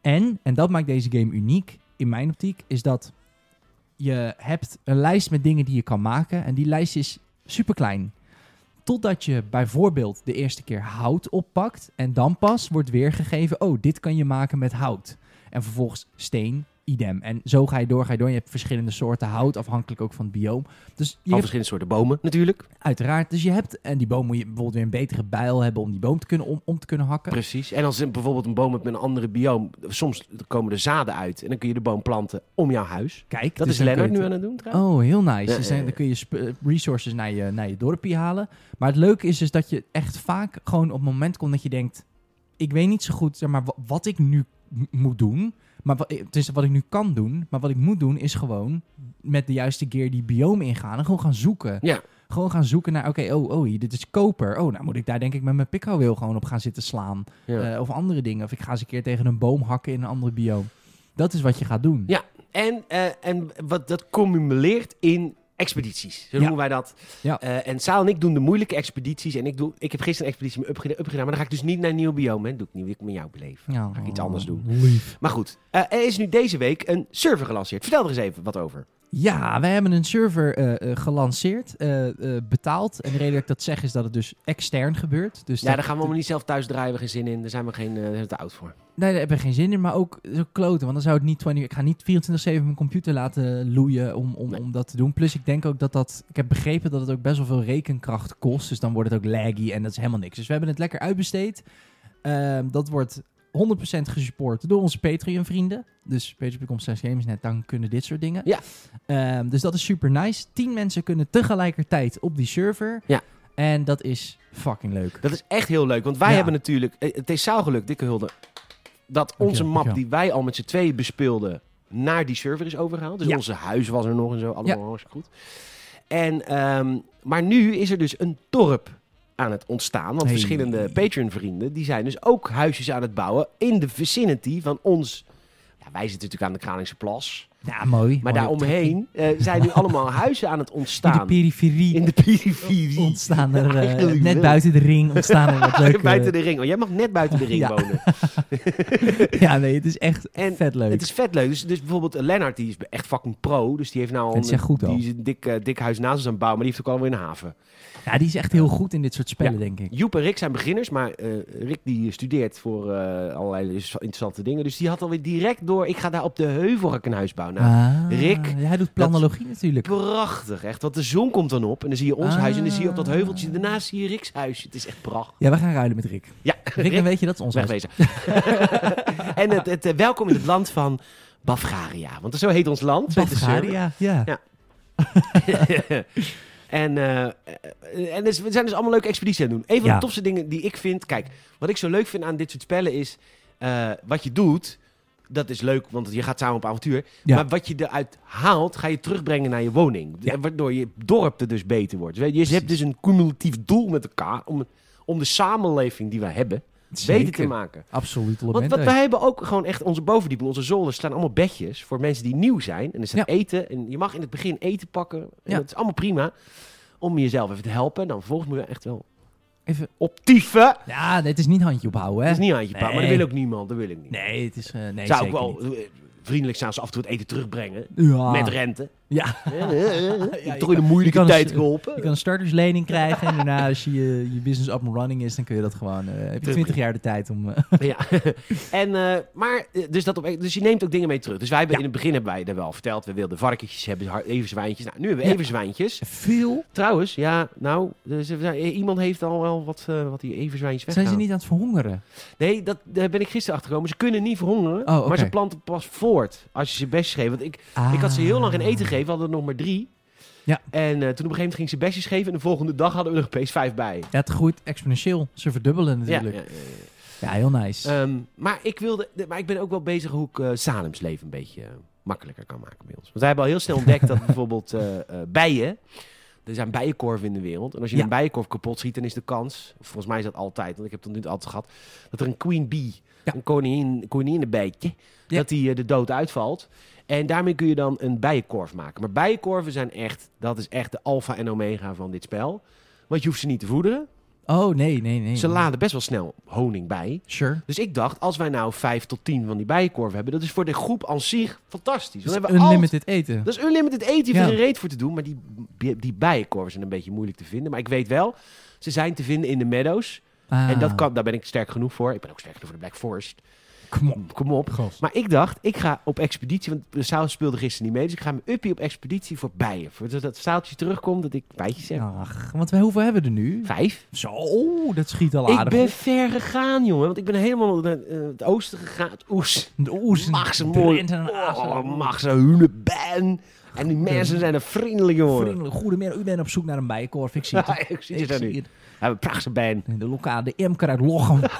En, en dat maakt deze game uniek, in mijn optiek, is dat je hebt een lijst met dingen die je kan maken. En die lijst is super klein. Totdat je bijvoorbeeld de eerste keer hout oppakt. En dan pas wordt weergegeven: oh, dit kan je maken met hout. En vervolgens steen, idem. En zo ga je door, ga je door. Je hebt verschillende soorten hout, afhankelijk ook van het bioom. Dus je hebt, verschillende soorten bomen, natuurlijk. uiteraard. Dus je hebt, en die boom moet je bijvoorbeeld weer een betere bijl hebben om die boom te kunnen, om, om te kunnen hakken. Precies. En als bijvoorbeeld een boom hebt met een andere bioom, soms komen er zaden uit. En dan kun je de boom planten om jouw huis. Kijk, Dat dus is Lennart nu aan het doen, trouwens. Oh, heel nice. Ja, dus dan, kun je resources naar je, naar je dorpje halen. Maar het leuke is dus dat je echt vaak gewoon op het moment komt dat je denkt... Ik weet niet zo goed zeg maar, wa- wat ik nu moet doen. Maar wat, het is wat ik nu kan doen. Maar wat ik moet doen is gewoon met de juiste gear die biome ingaan. En gewoon gaan zoeken. Ja. Gewoon gaan zoeken naar, oké, oh, oh, dit is koper. Oh, nou moet ik daar denk ik met mijn pikhouweel gewoon op gaan zitten slaan. Ja. Eh, of andere dingen. Of ik ga eens een keer tegen een boom hakken in een andere biome. Dat is wat je gaat doen. Ja. En, eh, en wat dat cumuleert in expedities. Zo Ja. noemen wij dat. Ja. Eh, en Saal en ik doen de moeilijke expedities. En ik, doe, ik heb gisteren een expeditie met up, gedaan, up gedaan. Maar dan ga ik dus niet naar een nieuw biome. hè. Dat doe ik niet. Ik met jou beleven. Ja, Ga ik iets anders doen. Lief. Maar goed. eh, er is nu deze week een server gelanceerd. Vertel er eens even wat over. Ja, wij hebben een server eh, gelanceerd, betaald. En de reden dat ik dat zeg is dat het dus extern gebeurt. Dus ja, daar gaan we allemaal niet zelf thuis draaien. We geen zin in. Daar zijn we geen, te oud voor. Nee, daar hebben we geen zin in. Maar ook zo kloten, want dan zou het niet 20... Ik ga niet 24-7 mijn computer laten loeien om, om, Nee. om dat te doen. Plus ik denk ook dat dat... Ik heb begrepen dat het ook best wel veel rekenkracht kost. Dus dan wordt het ook laggy en dat is helemaal niks. Dus we hebben het lekker uitbesteed. Ehm, dat wordt 100% gesupport door onze Patreon-vrienden. Dus patreon.com slash gamersnet, dan kunnen dit soort dingen. Ja. Ehm, dus dat is super nice. 10 mensen kunnen tegelijkertijd op die server. Ja. En dat is fucking leuk. Dat is echt heel leuk. Want wij Ja. hebben natuurlijk... eh, Het is geluk, dikke hulde. Dat onze map die wij al met z'n tweeën bespeelden... naar die server is overgehaald. Dus Ja. onze huis was er nog en zo. Allemaal hartstikke goed. En, ehm, maar nu is er dus een dorp aan het ontstaan. Want Hey. verschillende Patreon-vrienden... die zijn dus ook huisjes aan het bouwen... in de vicinity van ons... Ja, wij zitten natuurlijk aan de Kralingse Plas. Ja, mooi. Maar Mooi daaromheen eh, zijn nu allemaal huizen aan het In de ontstaan. periferie In de periferie. ontstaan er, eh, net buiten de ring, ontstaan er wat leuke... buiten de ring. Oh, jij mag net buiten de ring Ja. wonen. Ja, nee, het is echt En vet leuk. Het is vet leuk. Dus, dus bijvoorbeeld eh, Lennart, die is echt fucking pro. Dus die heeft nou al een, goed die is een dik, dik huis naast ons aan het bouwen. Maar die heeft ook alweer een haven. Ja, die is echt heel goed in dit soort spellen, Ja. denk ik. Joep en Rick zijn beginners. Maar eh, Rick die studeert voor eh, allerlei interessante dingen. Dus die had alweer direct door. Ik ga daar op de heuvel een huis bouwen. Nou, Ah, Rick, ja, hij doet planologie natuurlijk. prachtig echt. Want de zon komt dan op. En dan zie je ons Ah. huis. En dan zie je op dat heuveltje. Daarnaast zie je Rick's huis. Het is echt prachtig. Ja, we gaan ruilen met Rick. Ja, Rick, dan weet je dat is ons wegwezen. en het, het, eh, welkom in het land van Bafgaria. Want zo heet ons land. Bavaria, ja. Ja. en eh, eh, en dus, we zijn dus allemaal leuke expedities aan het doen. Een van Ja. de tofste dingen die ik vind... Kijk, wat ik zo leuk vind aan dit soort spellen is... eh, wat je doet, dat is leuk, want je gaat samen op avontuur. Ja. Maar wat je eruit haalt, ga je terugbrengen naar je woning. Ja. Waardoor je dorp er dus beter wordt. Je, je hebt dus een cumulatief doel met elkaar... om, om de samenleving die we hebben beter te maken. Absoluut. Want wat wij hebben ook gewoon echt onze bovendieping, onze zolder staan allemaal bedjes voor mensen die nieuw zijn. En er staat Ja. eten. En je mag in het begin eten pakken. En Ja. dat is allemaal prima. Om jezelf even te helpen. En dan vervolgens moet je echt wel Even... optieven. Ja, dit is niet handje ophouden, hè? Dat is niet handje pakken, maar dat wil ook niemand. Dat wil ik niet. Nee, het is... eh, nee, Zou ook zeker wel niet. eh, vriendelijk zijn als ze af en toe het eten terugbrengen. Ja. Met rente. Ja. Ja, Toch in kan- moeilijke kan tijd geholpen. Je kan een starterslening krijgen en daarna als je je, business up and running is, dan kun je dat gewoon... eh, heb je 20 jaar de tijd om... eh, Ja. en, eh, maar, dus, dat op, dus je neemt ook dingen mee terug. Dus wij hebben Ja. in het begin hebben wij dat wel verteld. We wilden varkentjes hebben, har- everzwijntjes. Nou, nu hebben we Ja. everzwijntjes. veel? Trouwens, ja, nou, dus, iemand heeft al wel wat, wat die everzwijntjes Zijn ze niet aan het verhongeren? Nee, dat, daar ben ik gisteren achter gekomen. Ze kunnen niet verhongeren, Oh, maar ze planten pas voort als je ze bestjes geeft. Want ik, ik had ze heel lang geen eten gegeven, we hadden er nog maar drie. Ja. En eh, toen op een gegeven moment ging ze bestjes geven en de volgende dag hadden we er opeens vijf bij. Ja, het groeit exponentieel. Ze verdubbelen natuurlijk. Ja, Ja, ja, ja, heel nice. Ehm, maar, ik wilde, de- maar ik ben ook wel bezig hoe ik eh, Salems leven een beetje eh, makkelijker kan maken bij ons. Want wij hebben al heel snel ontdekt dat bijvoorbeeld bijen... Er zijn bijenkorven in de wereld. En als je Ja. een bijenkorf kapot schiet, dan is de kans... Volgens mij is dat altijd, want ik heb het tot nu altijd gehad... dat er een queen bee, Ja. een koningin, koninginnenbijtje... Dat die de dood uitvalt. En daarmee kun je dan een bijenkorf maken. Maar bijenkorven zijn echt... Dat is echt de alfa en omega van dit spel. Want je hoeft ze niet te voederen. oh, nee, nee, nee. Ze laden best wel snel honing bij. Sure. Dus ik dacht, als wij nou vijf tot tien van die bijenkorven hebben... dat is voor de groep aan zich fantastisch. Dan hebben altijd- unlimited eten. dat is unlimited eten, je Ja. er reet voor te doen. Maar die, die, die bijenkorven zijn een beetje moeilijk te vinden. Maar ik weet wel, ze zijn te vinden in de meadows. En dat Ah, kan, daar ben ik sterk genoeg voor. Ik ben ook sterk genoeg voor de Black Forest. Kom op. Kom op. Gast. Maar ik dacht, ik ga op expeditie, want de Saal speelde gisteren niet mee. Dus ik ga mijn uppie op expeditie voor bijen. Voordat dat staaltje terugkomt, dat ik bijtjes heb. Ach, want wij, hoeveel hebben we er nu? Vijf. Zo, dat schiet al Ik aardig ben op. ver gegaan, jongen. Want ik ben helemaal naar eh, het oosten gegaan. Het oes. De oes Mag ze mooi. Oh, mag ze hunebijn. En die mensen zijn er vriendelijk, jongen. Vriendelijk, goedemiddag. U bent op zoek naar een bijenkorf. Ik zie het. Ja, ik zie het. We hebben een prachtige bijen. De lokale imker uit Lochem.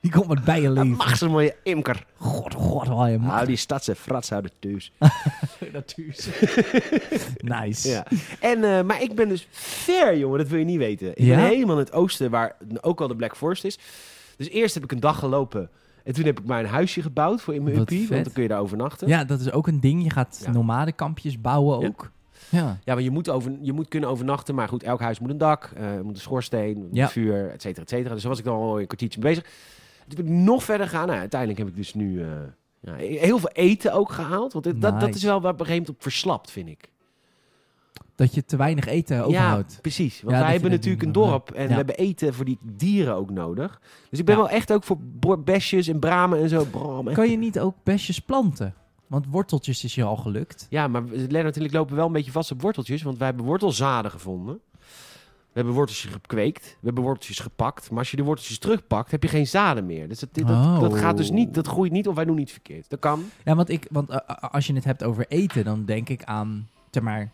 Die komt met bijen Een leven. mag ze mooie imker. God, god, wat je mag. Nou, die stadse frats houden thuis. Nice. Ja. En, eh, maar ik ben dus ver, jongen. Dat wil je niet weten. Ik Ja? ben helemaal in het oosten, waar ook wel de Black Forest is. Dus eerst heb ik een dag gelopen. En toen heb ik maar een huisje gebouwd voor in mijn vet. Want dan kun je daar overnachten. Ja, dat is ook een ding. Je gaat Ja. nomadenkampjes bouwen ook. Ja. Ja, maar je moet, over, je moet kunnen overnachten. Maar goed, elk huis moet een dak, eh, moet een schoorsteen, moet Ja. vuur, et cetera, et cetera. Dus daar was ik dan al een kwartiertje mee bezig. Toen ben ik nog verder gegaan. Nou, uiteindelijk heb ik dus nu eh, ja, heel veel eten ook gehaald. Want dit- dat, dat is wel waar op een gegeven moment op verslapt, vind ik. Dat je te weinig eten overhoudt. Ja, precies. Want Ja, wij hebben natuurlijk een dorp en Ja. we hebben eten voor die dieren ook nodig. Dus ik ben wel echt ook voor besjes en bramen en zo. Bram, Kan je niet ook besjes planten? Want worteltjes is je al gelukt. Ja, maar Lennart en ik lopen wel een beetje vast op worteltjes, want wij hebben wortelzaden gevonden. We hebben worteltjes gekweekt, we hebben worteltjes gepakt. Maar als je de worteltjes terugpakt, heb je geen zaden meer. Dus dat, dat, Oh. dat gaat dus niet, dat groeit niet of wij doen niet verkeerd. Dat kan. Ja, want, ik, want eh, als je het hebt over eten, dan denk ik aan, zeg maar,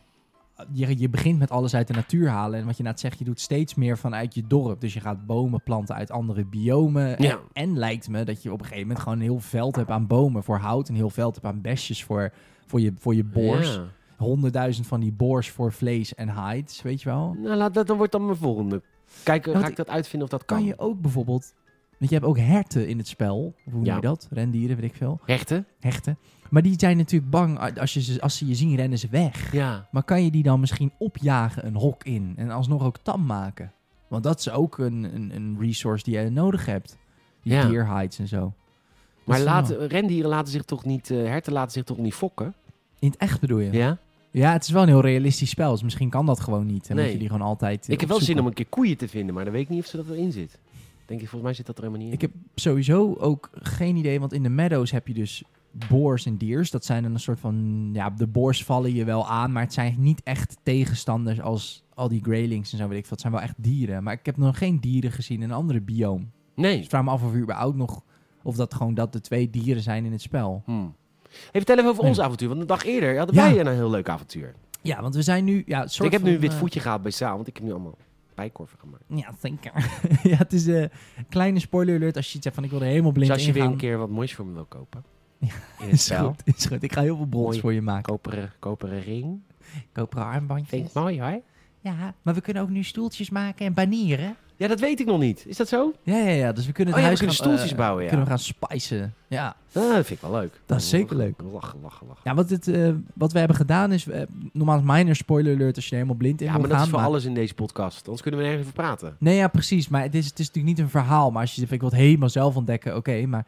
je, je begint met alles uit de natuur halen. En wat je net zegt, je doet steeds meer vanuit je dorp. Dus je gaat bomen planten uit andere biomen. Ja. En, en lijkt me dat je op een gegeven moment gewoon een heel veld hebt aan bomen voor hout. Een heel veld hebt aan besjes voor, voor, je, voor je boors. Ja. Honderdduizend van die boors voor vlees en hides, weet je wel. Nou, laat, dat, dan wordt dan mijn volgende. Kijken, ga ik dat uitvinden of dat kan. Kan je ook bijvoorbeeld... Want je hebt ook herten in het spel. Hoe Ja. noem je dat? Rendieren, weet ik veel. Hechten? Hechten. Maar die zijn natuurlijk bang, als, je ze, als ze je zien rennen ze weg. Ja. Maar kan je die dan misschien opjagen een hok in en alsnog ook tam maken? Want dat is ook een, een, een resource die je nodig hebt. Die Ja. deer hides en zo. Maar laten, rendieren laten zich toch niet, eh, herten laten zich toch niet fokken? In het echt bedoel je? Ja. Ja? het is wel een heel realistisch spel. Dus misschien kan dat gewoon niet. En Nee. moet je die gewoon altijd. eh, Ik heb wel zin om een keer koeien te vinden, maar dan weet ik niet of ze dat erin zit. Denk je, volgens mij zit dat er helemaal niet in. Ik heb sowieso ook geen idee, want in de meadows heb je dus boars en diers. Dat zijn dan een soort van, ja, de boars vallen je wel aan, maar het zijn niet echt tegenstanders als al die greylings en zo weet ik veel. Het zijn wel echt dieren, maar ik heb nog geen dieren gezien in een andere bioom. Dus Nee. ik vraag me af of er überhaupt nog, of dat gewoon dat de twee dieren zijn in het spel. Hmm. Even vertel even over Nee. ons avontuur, want een dag eerder hadden wij een heel leuk avontuur. Ja, want we zijn nu, ja, soort ik heb nu een wit eh, voetje gehaald bij Saal, want ik heb nu allemaal bijkorven gemaakt. Ja, zeker. ja, het is een kleine spoiler alert als je iets hebt van ik wil er helemaal blind Dus als je weer een keer wat moois voor me wil kopen. Ja. In het Is spel. goed, is goed. Ik ga heel veel brons Mooi. voor je maken. Koperen, koperen ring. Koperen armbandjes. Vind ik mooi hoor. Ja, maar we kunnen ook nu stoeltjes maken en banieren. Ja, dat weet ik nog niet. Is dat zo? Ja, ja, ja. Dus we kunnen Oh ja, we huis kunnen gaan, stoeltjes eh, bouwen, ja. Kunnen we gaan spicen. Ja. Ah, dat vind ik wel leuk. Dat is zeker leuk. Lachen, lachen, lachen. Ja, wat, het, eh, wat we hebben gedaan is... eh, normaal is minor spoiler alert als je helemaal blind in Ja, maar dat gaan. is voor alles in deze podcast. Anders kunnen we nergens over praten. Nee, ja, precies. Maar het is, het is natuurlijk niet een verhaal. Maar als je ik wil het helemaal zelf ontdekken, oké. maar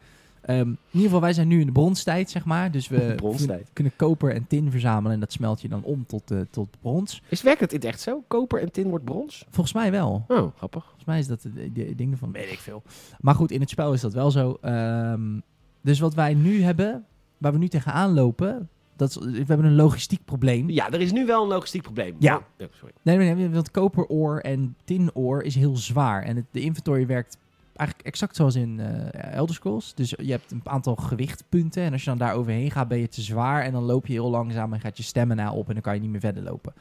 ehm, in ieder geval, wij zijn nu in de bronstijd, zeg maar. Dus we kunnen- kunnen koper en tin verzamelen. En dat smelt je dan om tot, eh, tot brons. Is werkt het in echt zo? Koper en tin wordt brons? Volgens mij wel. Oh, grappig. Volgens mij is dat de, de, dingen van, weet ik veel. Maar goed, in het spel is dat wel zo. Ehm, dus wat wij nu hebben, waar we nu tegenaan lopen, dat is, we hebben een logistiek probleem. Ja, er is nu wel een logistiek probleem. Ja. Oh, sorry. Nee, nee, nee, want koperoor en tinoor is heel zwaar. En het, de inventory werkt eigenlijk exact zoals in eh Elder Scrolls. Dus je hebt een aantal gewichtpunten. En als je dan daar overheen gaat, ben je te zwaar. En dan loop je heel langzaam en gaat je stamina op. En dan kan je niet meer verder lopen.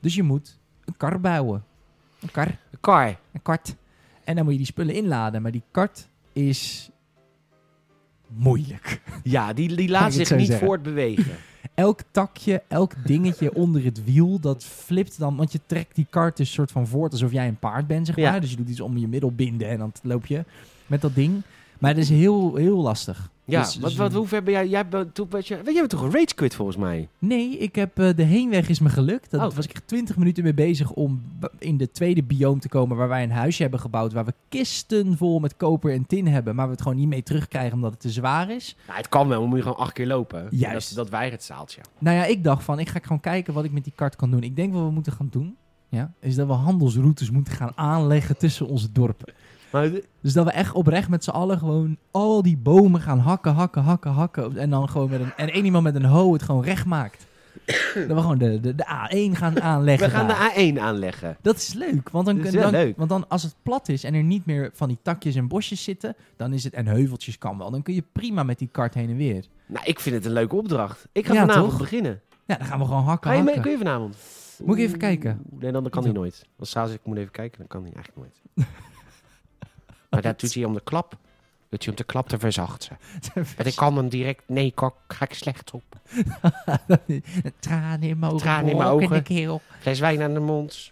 Dus je moet een kar bouwen. Een kar. Een kar. een kart. En dan moet je die spullen inladen. Maar die kart is moeilijk. Ja, die, die laat zich niet zeggen. voortbewegen. Elk takje, elk dingetje onder het wiel, dat flipt dan. Want je trekt die kart dus soort van voort alsof jij een paard bent, zeg Ja. maar. Dus je doet iets om je middel binden en dan loop je met dat ding. Maar het is heel, heel lastig. Ja, Dus- wat, dus- wat, hoe ver ben jij? Jij bent, toen, je, jij bent toch een rage quit volgens mij? Nee, ik heb eh, de heenweg is me gelukt. Dat Oh. was ik echt 20 minuten mee bezig om in de tweede bioom te komen waar wij een huisje hebben gebouwd. Waar we kisten vol met koper en tin hebben. Maar we het gewoon niet mee terugkrijgen omdat het te zwaar is. Ja, het kan wel, maar moet je gewoon acht keer lopen. Juist. Dat, dat weigert zaaltje. Nou ja, ik dacht van, ik ga gewoon kijken wat ik met die kart kan doen. Ik denk wat we moeten gaan doen, ja, is dat we handelsroutes moeten gaan aanleggen tussen onze dorpen. Maar Dus dat we echt oprecht met z'n allen gewoon al die bomen gaan hakken, hakken, hakken, hakken. En dan gewoon met een, en één iemand met een hoe het gewoon recht maakt. dat we gewoon de, de, de A1 gaan aanleggen. we gaan daar. de A1 aanleggen. Dat is leuk, want dan, Dat is kun- wel dan, leuk. want dan als het plat is en er niet meer van die takjes en bosjes zitten, dan is het, en heuveltjes kan wel, dan kun je prima met die kart heen en weer. Nou, ik vind het een leuke opdracht. Ik ga Ja, vanavond toch? beginnen. Ja, dan gaan we gewoon hakken, Ga je mee? hakken. Kun je vanavond? Moet ik even kijken? Oeh, Nee, dan, dan kan hij nooit. Als Saal zegt, ik moet even kijken, dan kan hij eigenlijk nooit. maar dat doet hij om de klap. Doet hij om de klap te verzachten. En ik kan hem direct... Nee, kok, ga ik slecht op. Tranen in mijn ogen. Tranen in mijn ogen. de keel. Fles wijn aan de mond.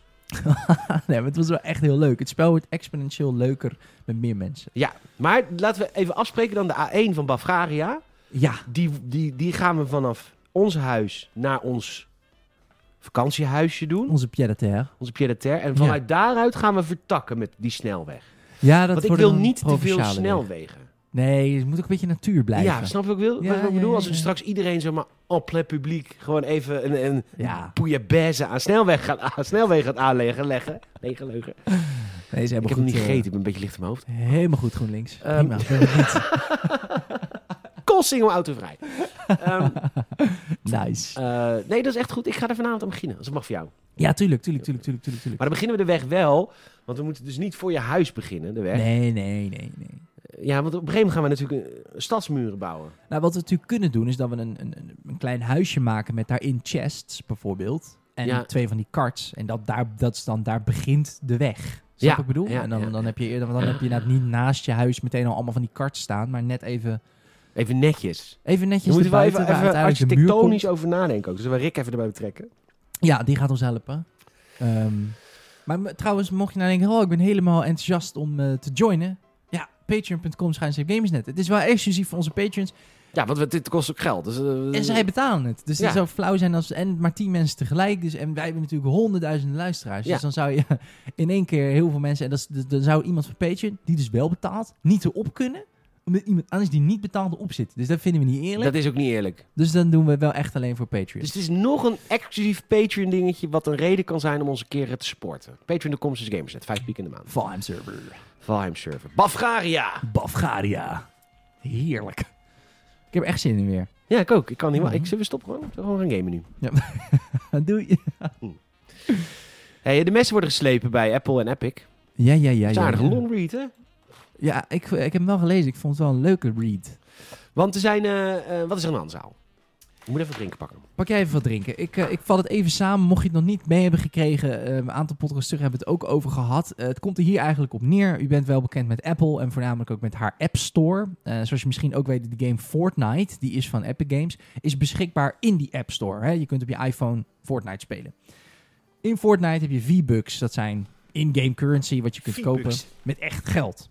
nee, maar het was wel echt heel leuk. Het spel wordt exponentieel leuker met meer mensen. Ja, maar laten we even afspreken dan de A1 van Bavaria. Ja, Die, die, die gaan we vanaf ons huis naar ons vakantiehuisje doen. onze pied à terre. Onze pied à terre. En vanuit daaruit gaan we vertakken met die snelweg. Ja, dat Want ik wil niet te veel snelwegen. Nee, het moet ook een beetje natuur blijven. Ja, snap je wat ik wil? Ja, wat ik bedoel? ja, Als er straks iedereen zomaar en plein publiek gewoon even een, een Ja. aan snelweg gaat, aan snelweg gaat aanleggen. Leggen. Nee, geleugen. Nee, is Ik heb goed. hem niet eh, gegeten, ik ben een beetje licht in mijn hoofd. Helemaal goed, GroenLinks. Ehm. Prima. benieuwd. Koolsingel autovrij. Ehm, nice. eh, nee, dat is echt goed. Ik ga er vanavond aan beginnen. Als het mag voor jou. Ja, tuurlijk, tuurlijk, tuurlijk, tuurlijk, tuurlijk. Maar dan beginnen we de weg wel. Want we moeten dus niet voor je huis beginnen, de weg. Nee, nee, nee, nee. Ja, want op een gegeven moment gaan we natuurlijk eh, stadsmuren bouwen. Nou, wat we natuurlijk kunnen doen, is dat we een, een, een- klein huisje maken met daarin chests, bijvoorbeeld. En Ja. twee van die karts. En dat, daar, dat is dan, daar begint de weg. Snap Ja, ik bedoel? ja, en dan, dan heb je eerder, want dan heb je inderdaad niet naast je huis meteen al allemaal van die karts staan, maar net even, Even netjes. even Je netjes moet er wel erbuiten, even, even architectonisch over nadenken ook. Dus we Rick even erbij betrekken. Ja, die gaat ons helpen. Ehm, maar trouwens, mocht je nou denken, oh, ik ben helemaal enthousiast om eh, te joinen. Ja, patreon.com gamersnet. Het is wel exclusief voor onze patrons. Ja, want dit kost ook geld. Dus, eh, En zij betalen het. Dus Ja. het zou flauw zijn als... En maar tien mensen tegelijk. Dus, en wij hebben natuurlijk honderdduizenden luisteraars. Ja. Dus dan zou je in één keer heel veel mensen... En dat dus- dan zou iemand van Patreon, die dus wel betaalt, niet erop kunnen. Omdat iemand anders die niet betaalt erop zit. Dus dat vinden we niet eerlijk. dat is ook niet eerlijk. Dus dan doen we wel echt alleen voor Patreon. Dus het is nog een exclusief Patreon dingetje wat een reden kan zijn om ons een keer te supporten. Patreon.com is Gamersnet, vijf piek in de maand. Valheim server. Valheim server. Bafgaria! Bafgaria. Heerlijk. Ik heb echt zin in weer. Ja, ik ook. Ik kan niet Ja. wa- Ik zullen we stoppen gewoon? We gewoon gaan gamen nu? Doei. Hey, de messen worden geslepen bij Apple en Epic. Ja, ja, ja. Dat is een ja, ja. long read, hè? Ja, ik, ik heb hem wel gelezen. Ik vond het wel een leuke read. Want er zijn... eh, eh, wat is er aan de zaal? Ik moet even drinken pakken. Pak jij even wat drinken. Ik, eh, ik val het even samen. Mocht je het nog niet mee hebben gekregen, eh, een aantal podcasts terug hebben we het ook over gehad. Eh, het komt er hier eigenlijk op neer. U bent wel bekend met Apple en voornamelijk ook met haar App Store. Eh, zoals je misschien ook weet, de game Fortnite, die is van Epic Games, is beschikbaar in die App Store. Hè? Je kunt op je iPhone Fortnite spelen. In Fortnite heb je V-Bucks, dat zijn in-game currency wat je kunt kopen met echt geld.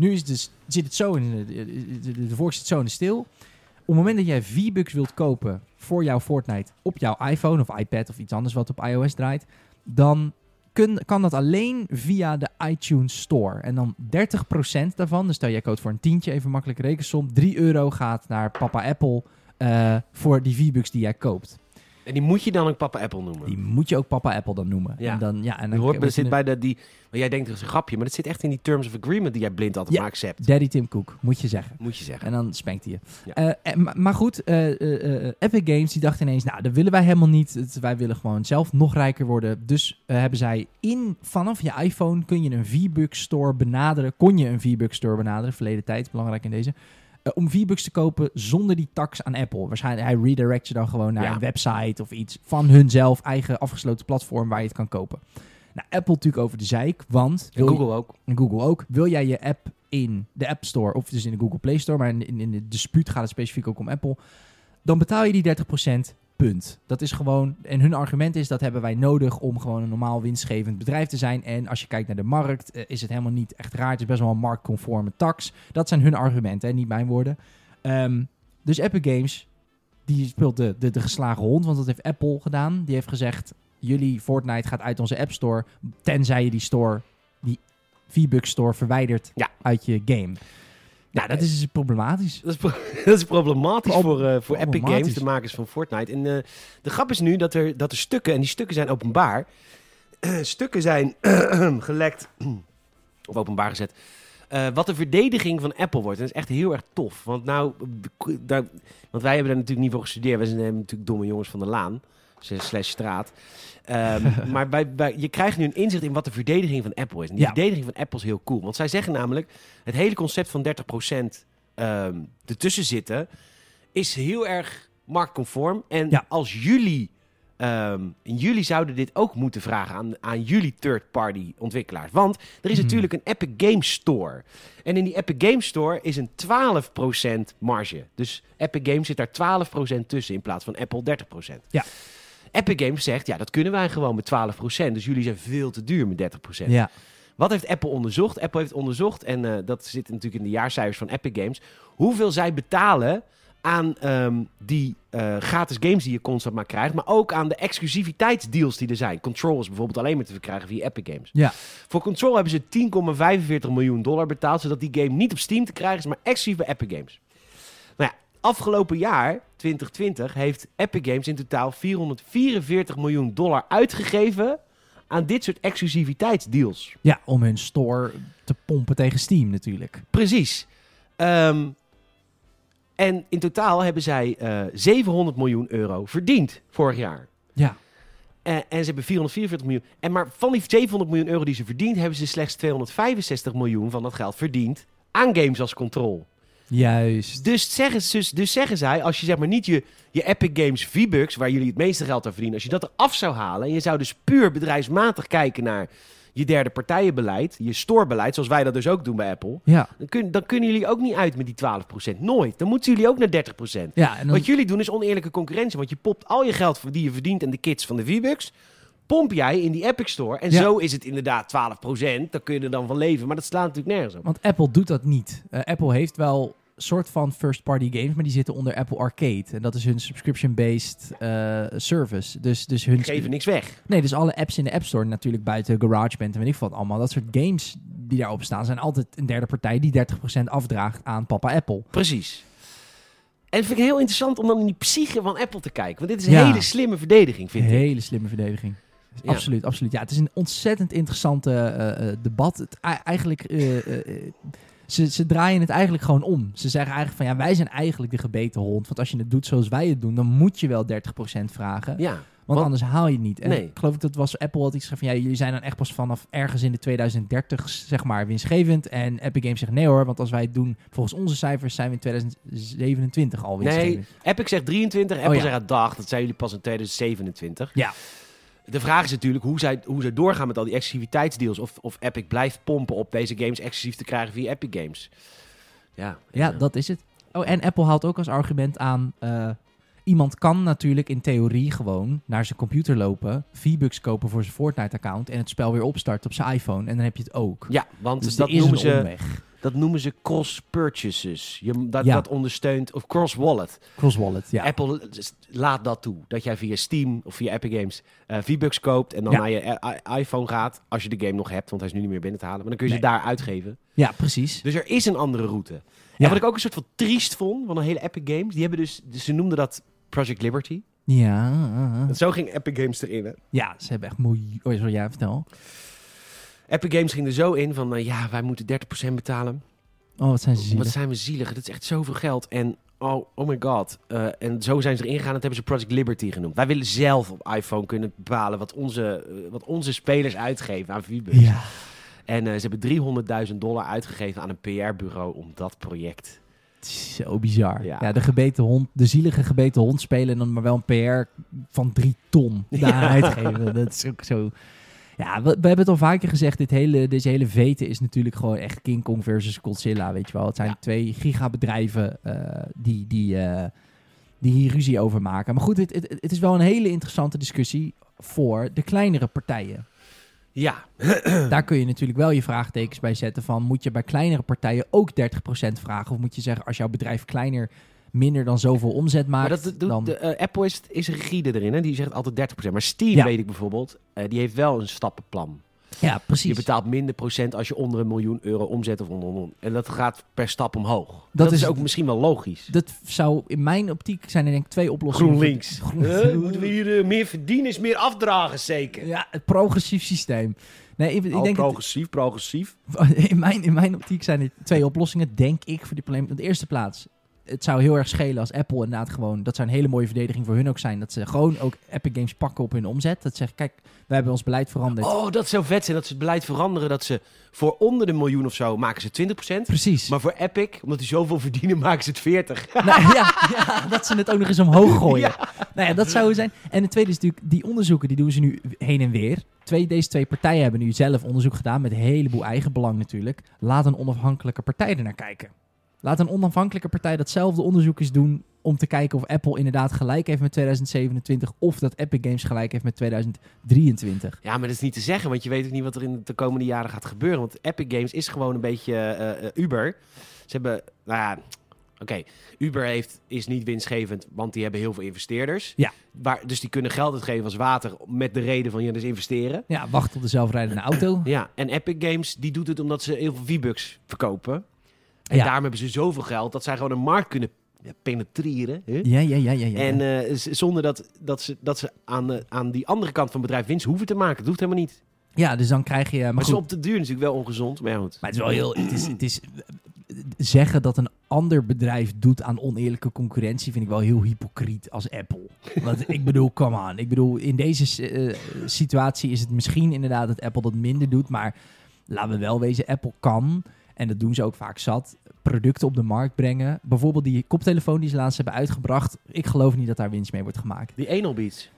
Nu is zit het zo in de, de, de, de vork zit zo in de stil. Op het moment dat jij V-Bucks wilt kopen voor jouw Fortnite op jouw iPhone of iPad of iets anders wat op iOS draait, dan kun, kan dat alleen via de iTunes Store. En dan 30% daarvan, dus stel jij code voor een tientje, even makkelijk rekensom, 3 euro gaat naar papa Apple eh, voor die V-Bucks die jij koopt. En die moet je dan ook papa Apple noemen. Die moet je ook papa Apple dan noemen. Ja. En dan, ja, en dan hoort, wat dat je zit bij de... Die, maar jij denkt dat is een grapje, maar dat zit echt in die Terms of Agreement die jij blind altijd Ja. maar accept. Daddy Tim Cook, moet je zeggen. Moet je zeggen. En dan spenkt hij je. Ja. Eh, en- maar, maar goed, eh, eh, eh, Epic Games die dacht ineens, nou, dat willen wij helemaal niet. Het- wij willen gewoon zelf nog rijker worden. Dus eh, hebben zij in, vanaf je iPhone kun je een V-Bucks store benaderen. Kon je een V-Bucks store benaderen, verleden tijd, belangrijk in deze. Eh, om V-Bucks te kopen zonder die tax aan Apple. Waarschijnlijk, hij redirect je dan gewoon naar Ja. een website of iets van hun zelf eigen afgesloten platform waar je het kan kopen. Nou, Apple natuurlijk over de zeik, want... En wil je- Google ook. en Google ook. Wil jij je app in de App Store of dus in de Google Play Store, maar in, in, in de dispuut gaat het specifiek ook om Apple, dan betaal je die 30%. Punt. Dat is gewoon, en hun argument is dat hebben wij nodig om gewoon een normaal winstgevend bedrijf te zijn. En als je kijkt naar de markt, eh, is het helemaal niet echt raar. Het is best wel een marktconforme tax. Dat zijn hun argumenten, hè, niet mijn woorden. Ehm, dus Epic Games, die speelt de, de, de geslagen hond, want dat heeft Apple gedaan. Die heeft gezegd, jullie Fortnite gaat uit onze App Store, tenzij je die store, die V-Bucks store verwijdert Ja. uit je game. Nou, dat is dus problematisch. Dat is, pro- dat is problematisch Pro- voor, eh, voor Epic problematisch. Games, de makers van Fortnite. En eh, de grap is nu dat er, dat er stukken, en die stukken zijn openbaar, stukken zijn gelekt, of openbaar gezet, eh, wat de verdediging van Apple wordt. En dat is echt heel erg tof. Want, nou, daar, want wij hebben daar natuurlijk niet voor gestudeerd. Wij zijn eh, natuurlijk domme jongens van de laan, slash straat. Ehm, maar bij, bij, je krijgt nu een inzicht in wat de verdediging van Apple is. En die Ja. verdediging van Apple is heel cool. Want zij zeggen namelijk, het hele concept van 30% ehm ertussen zitten, is heel erg marktconform. En Ja. als jullie, ehm, en jullie zouden dit ook moeten vragen aan, aan jullie third-party ontwikkelaars. Want er is Mhm. natuurlijk een Epic Games Store. En in die Epic Games Store is een 12% marge. Dus Epic Games zit daar 12% tussen in plaats van Apple 30%. Ja. Epic Games zegt, ja, dat kunnen wij gewoon met 12%. Dus jullie zijn veel te duur met 30%. Ja. Wat heeft Apple onderzocht? Apple heeft onderzocht, en eh, dat zit natuurlijk in de jaarcijfers van Epic Games, hoeveel zij betalen aan ehm, die eh, gratis games die je constant maar krijgt, maar ook aan de exclusiviteitsdeals die er zijn. Control is bijvoorbeeld alleen maar te verkrijgen via Epic Games. Ja. Voor Control hebben ze 10,45 miljoen dollar betaald, zodat die game niet op Steam te krijgen is, maar exclusief bij Epic Games. Afgelopen jaar, 2020, heeft Epic Games in totaal 444 miljoen dollar uitgegeven aan dit soort exclusiviteitsdeals. ja, om hun store te pompen tegen Steam natuurlijk. Precies. Ehm, en in totaal hebben zij eh 700 miljoen euro verdiend vorig jaar. Ja. En, en ze hebben 444 miljoen. En maar van die 700 miljoen euro die ze verdiend, hebben ze slechts 265 miljoen van dat geld verdiend aan games als Control. Juist. Dus zeggen, ze- dus, dus zeggen zij, als je zeg maar niet je, je Epic Games V-Bucks, waar jullie het meeste geld aan verdienen, als je dat eraf zou halen en je zou dus puur bedrijfsmatig kijken naar je derde partijenbeleid, je storebeleid, zoals wij dat dus ook doen bij Apple, Ja. dan, kun, dan kunnen jullie ook niet uit met die 12%. Nooit. Dan moeten jullie ook naar 30%. Ja, en dan, Wat jullie doen is oneerlijke concurrentie, want je popt al je geld die je verdient en de kits van de V-Bucks, pomp jij in die Epic Store. En Ja. zo is het inderdaad 12%, dan kun je er dan van leven, maar dat slaat natuurlijk nergens op. want Apple doet dat niet. Eh, Apple heeft wel soort van first-party games, maar die zitten onder Apple Arcade. En dat is hun subscription-based eh, service. Dus, dus hun... Geven niks weg. Nee, dus alle apps in de App Store, natuurlijk buiten GarageBand en weet ik wat allemaal. Dat soort games die daarop staan, zijn altijd een derde partij die 30% afdraagt aan papa Apple. Precies. En dat vind ik heel interessant om dan in die psyche van Apple te kijken. Want dit is een Ja. hele slimme verdediging, vind ik. Hele slimme verdediging. Ja. Absoluut, absoluut. Ja, het is een ontzettend interessante eh, eh, debat. Het, ei- eigenlijk, ze, ze draaien het eigenlijk gewoon om. Ze zeggen eigenlijk van ja, wij zijn eigenlijk de gebeten hond. Want als je het doet zoals wij het doen, dan moet je wel 30% vragen. Ja. Want, want- anders haal je het niet. En Nee. ik geloof ik dat was Apple had iets gezegd van ja, jullie zijn dan echt pas vanaf ergens in de 2030 zeg maar winstgevend. En Epic Games zegt nee hoor, want als wij het doen volgens onze cijfers zijn we in 2027 al winstgevend. Nee, Epic zegt 23, Oh, Apple ja. zegt dag. Dat zijn jullie pas in 2027. Ja. De vraag is natuurlijk hoe zij, hoe zij doorgaan met al die exclusiviteitsdeals. Of, of Epic blijft pompen op deze games exclusief te krijgen via Epic Games. Ja, Ja, eh, dat is het. Oh, en Apple haalt ook als argument aan... eh, iemand kan natuurlijk in theorie gewoon naar zijn computer lopen... V-Bucks kopen voor zijn Fortnite-account... en het spel weer opstarten op zijn iPhone. En dan heb je het ook. Ja, want dus dat, is noemen een ze, omweg. Dat noemen ze cross-purchases. Je, dat, Ja. dat ondersteunt, of cross-wallet. Cross-wallet, ja. Apple laat dat toe. Dat jij via Steam of via Epic Games eh V-Bucks koopt en dan Ja. naar je i- iPhone gaat. Als je de game nog hebt, want hij is nu niet meer binnen te halen. Maar dan kun je ze daar uitgeven. Ja, precies. Dus er is een andere route. En Ja. wat ik ook een soort van triest vond van een hele Epic Games. Die hebben dus, dus ze noemden dat Project Liberty. Ja, En zo ging Epic Games erin. Hè? ja ze hebben echt miljoen... Oh, sorry, ja, vertel. Epic Games ging er zo in van, eh, ja, wij moeten 30% betalen. Oh, wat zijn ze zielig. Wat zijn we zielig. Dat is echt zoveel geld. En oh, oh my god. Eh, en zo zijn ze erin gegaan. Dat hebben ze Project Liberty genoemd. Wij willen zelf op iPhone kunnen bepalen wat onze, eh, wat onze spelers uitgeven aan V-Bucks. Ja. En ze hebben 300.000 dollar uitgegeven aan een PR-bureau om dat project. Zo bizar. Ja. Ja. de gebeten hond, de zielige gebeten hond spelen en dan maar wel een PR van drie ton daar Ja. uitgeven. Dat is ook zo. Ja, we, we hebben het al vaker gezegd. Dit hele, deze hele veten is natuurlijk gewoon echt King Kong versus Godzilla. Weet je wel. Het zijn Ja. twee gigabedrijven eh, die, die, eh, die hier ruzie over maken. Maar goed, het, het, het is wel een hele interessante discussie voor de kleinere partijen. Ja, Daar kun je natuurlijk wel je vraagtekens bij zetten van... moet je bij kleinere partijen ook 30% vragen? Of moet je zeggen, als jouw bedrijf kleiner minder dan zoveel omzet maar maakt... dat doet, dan... de, eh, Apple is, is rigide erin. Hè? Die zegt altijd 30%. Maar Steam, Ja. weet ik bijvoorbeeld, eh, die heeft wel een stappenplan. ja, Je precies. betaalt minder procent als je onder een miljoen euro omzet of onder, onder. En dat gaat per stap omhoog. Dat, is, is- ook misschien wel logisch. Dat zou in mijn optiek zijn er denk ik twee oplossingen. GroenLinks. Groen- Eh, moeten we hier eh, meer verdienen, is meer afdragen zeker. Ja, het progressief systeem. Nee, ik, ik Oh, denk dat- progressief, progressief. in, mijn, in mijn optiek zijn er twee oplossingen, denk ik, voor die probleem. Op de eerste plaats, het zou heel erg schelen als Apple inderdaad gewoon... Dat zou een hele mooie verdediging voor hun ook zijn. Dat ze gewoon ook Epic Games pakken op hun omzet. Dat ze zeggen, kijk, wij hebben ons beleid veranderd. Oh, dat zou vet zijn dat ze het beleid veranderen. Dat ze voor onder de miljoen of zo maken ze 20%. Precies. Maar voor Epic, omdat die zoveel verdienen, maken ze het 40. Nou, ja, ja, dat ze het ook nog eens omhoog gooien. Nou ja, dat zou zijn. En het tweede is natuurlijk, die onderzoeken die doen ze nu heen en weer. Twee, deze twee partijen hebben nu zelf onderzoek gedaan met een heleboel eigen belang natuurlijk. Laat een onafhankelijke partij er naar kijken. Laat een onafhankelijke partij datzelfde onderzoek eens doen om te kijken of Apple inderdaad gelijk heeft met 2027 of dat Epic Games gelijk heeft met 2023. Ja, maar dat is niet te zeggen, want je weet ook niet wat er in de komende jaren gaat gebeuren. Want Epic Games is gewoon een beetje eh, eh, Uber. Ze hebben, nou ja, oké, Uber heeft, is niet winstgevend, want die hebben heel veel investeerders. Ja. Waar, dus die kunnen geld uitgeven als water met de reden van, ja, dus investeren. Ja, wacht op de zelfrijdende auto. Ja, en Epic Games, die doet het omdat ze heel veel V-Bucks verkopen. En Ja. daarom hebben ze zoveel geld dat zij gewoon een markt kunnen penetreren. Hè? Ja, ja, ja, ja. ja. En eh, zonder dat, dat ze, dat ze aan, de, aan die andere kant van het bedrijf winst hoeven te maken. Dat hoeft helemaal niet. ja, dus dan krijg je... Maar Maar, goed, het is op de duur natuurlijk wel ongezond. Maar ja, goed. Maar het is wel heel. Het is, het is, zeggen dat een ander bedrijf doet aan oneerlijke concurrentie vind ik wel heel hypocriet als Apple. Want ik bedoel, come on. Ik bedoel, in deze eh, situatie is het misschien inderdaad dat Apple dat minder doet. Maar laten we wel wezen, Apple kan, en dat doen ze ook vaak zat, producten op de markt brengen. Bijvoorbeeld die koptelefoon die ze laatst hebben uitgebracht. Ik geloof niet dat daar winst mee wordt gemaakt. Die Anal Beats.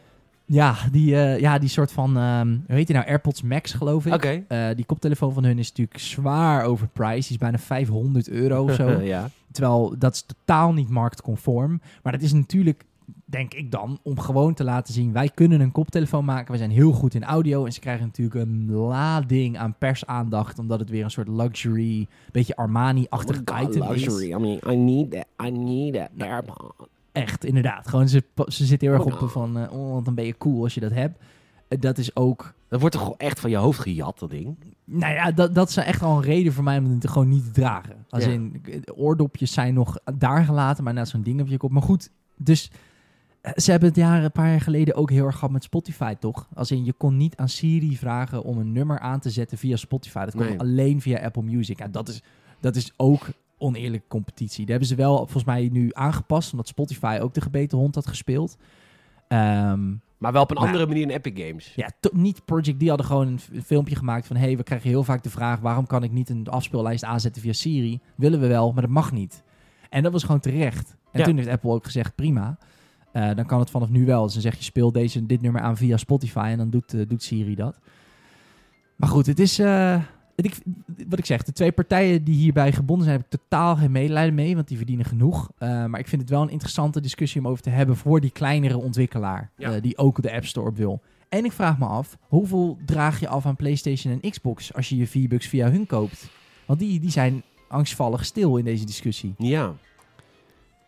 Ja, die, eh, ja, die soort van, ehm, hoe heet die nou? AirPods Max geloof ik. Oké. Eh, die koptelefoon van hun is natuurlijk zwaar overpriced. Die is bijna 500 euro of zo. ja. Terwijl dat is totaal niet marktconform. Maar dat is natuurlijk denk ik dan, om gewoon te laten zien, wij kunnen een koptelefoon maken. We zijn heel goed in audio. En ze krijgen natuurlijk een lading aan persaandacht, omdat het weer een soort luxury, beetje Armani-achtig item is. I mean, I need that. I need that AirPod. Echt, inderdaad. Gewoon, ze, ze zitten heel erg Oh, op nou. van, eh, oh, want dan ben je cool als je dat hebt. Eh, dat is ook, Dat wordt toch echt van je hoofd gejat, dat ding? nou ja, dat, dat is echt al een reden voor mij om het gewoon niet te dragen. Als Ja. in, eh, oordopjes zijn nog daar gelaten, maar net zo'n ding op je kop. Maar goed, dus ze hebben het jaren, een paar jaar geleden ook heel erg gehad met Spotify, toch? Als in, je kon niet aan Siri vragen om een nummer aan te zetten via Spotify. Dat kon Nee. alleen via Apple Music. Ja, dat is, dat is ook oneerlijke competitie. Die hebben ze wel volgens mij nu aangepast, omdat Spotify ook de gebeten hond had gespeeld. Ehm, Maar wel op een Maar- andere manier in Epic Games. ja, niet Project die hadden gewoon een, filmpje gemaakt van... hey, we krijgen heel vaak de vraag... waarom kan ik niet een afspeellijst aanzetten via Siri? Willen we wel, maar dat mag niet. En dat was gewoon terecht. En Ja. toen heeft Apple ook gezegd, prima. Eh, dan kan het vanaf nu wel. Dus dan zeg je, speel deze, dit nummer aan via Spotify... en dan doet, eh, doet Siri dat. Maar goed, het is... eh, het- ik, wat ik zeg, de twee partijen die hierbij gebonden zijn... heb ik totaal geen medelijden mee, want die verdienen genoeg. Maar ik vind het wel een interessante discussie om over te hebben... voor die kleinere ontwikkelaar... Ja. die ook de App Store op wil. En ik vraag me af, hoeveel draag je af aan PlayStation en Xbox als je je V-Bucks via hun koopt? Want die, die zijn angstvallig stil in deze discussie. Ja.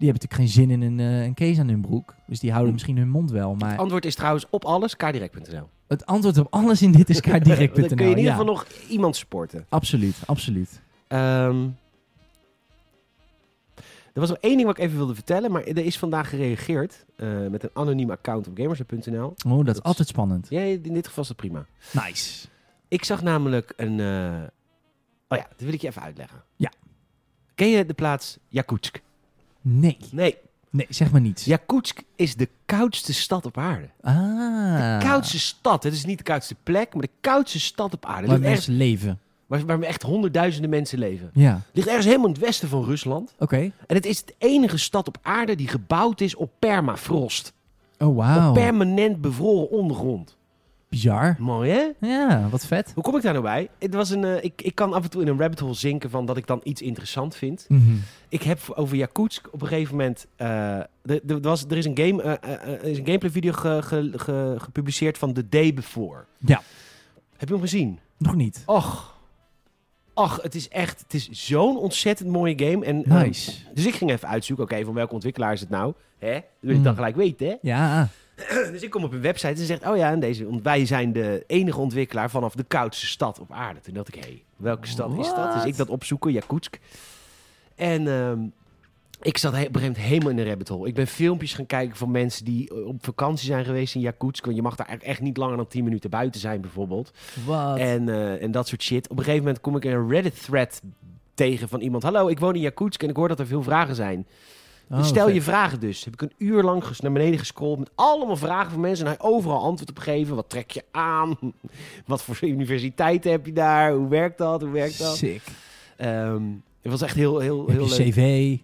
Die hebben natuurlijk geen zin in een, een case aan hun broek. Dus die houden Hm. misschien hun mond wel. Het Maar antwoord is trouwens op alles kdirect.nl. het antwoord op alles in dit is kaartdirect.nl. Dan kun je in ieder ja. geval nog iemand supporten. Absoluut, absoluut. Ehm, er was nog één ding wat ik even wilde vertellen, maar er is vandaag gereageerd eh, met een anoniem account op gamers.nl. Oh, dat Dat is altijd spannend. Ja, in dit geval is dat prima. Nice. Ik zag namelijk een... eh, Oh ja, dat wil ik je even uitleggen. Ja. Ken je de plaats Yakutsk? Nee, Nee, nee, zeg maar niets. Yakutsk is de koudste stad op aarde. Ah. De koudste stad. Het is niet de koudste plek, maar de koudste stad op aarde. Waar mensen leven. waar, waar echt honderdduizenden mensen leven. Ja, Ligt ergens helemaal in het westen van Rusland. oké. En het is de enige stad op aarde die gebouwd is op permafrost. Oh, wauw. Op permanent bevroren ondergrond. Bizar. Mooi hè? Ja, wat vet. Hoe kom ik daar nou bij? Het was een, eh, ik, ik kan af en toe in een rabbit hole zinken van dat ik dan iets interessant vind. Mhm. Ik heb over Yakutsk op een gegeven moment... eh, er, er, was, er is een, game, eh, eh, eh, er is een gameplay video ge- ge- ge- gepubliceerd van The Day Before. Ja. Heb je hem gezien? Nog niet. Och. Ach, het is echt... Het is zo'n ontzettend mooie game. En, eh, Nice. dus ik ging even uitzoeken, oké, van welke ontwikkelaar is het nou? Hè? Dat wil ik Mm. dan gelijk weten, hè? Ja, Dus ik kom op een website en zegt, oh ja, en deze, want wij zijn de enige ontwikkelaar vanaf de koudste stad op aarde. Toen dacht ik, hé, hey, welke stad is dat? Dus ik dat opzoeken, Yakutsk. En ehm, ik zat op een gegeven moment helemaal in de rabbit hole. Ik ben filmpjes gaan kijken van mensen die eh, op vakantie zijn geweest in Yakutsk. Want je mag daar echt niet langer dan 10 minuten buiten zijn bijvoorbeeld. wat? En, eh, en dat soort shit. Op een gegeven moment kom ik in een Reddit-thread tegen van iemand. Hallo, ik woon in Yakutsk en ik hoor dat er veel vragen zijn. Oh, Dus stel vet. je vragen dus. Heb ik een uur lang naar beneden gescrolld met allemaal vragen van mensen en hij overal antwoord op gegeven. Wat trek je aan? Wat voor universiteiten heb je daar? Hoe werkt dat? Hoe werkt dat? Sick. Ehm, het was echt heel, heel, heel leuk. cv?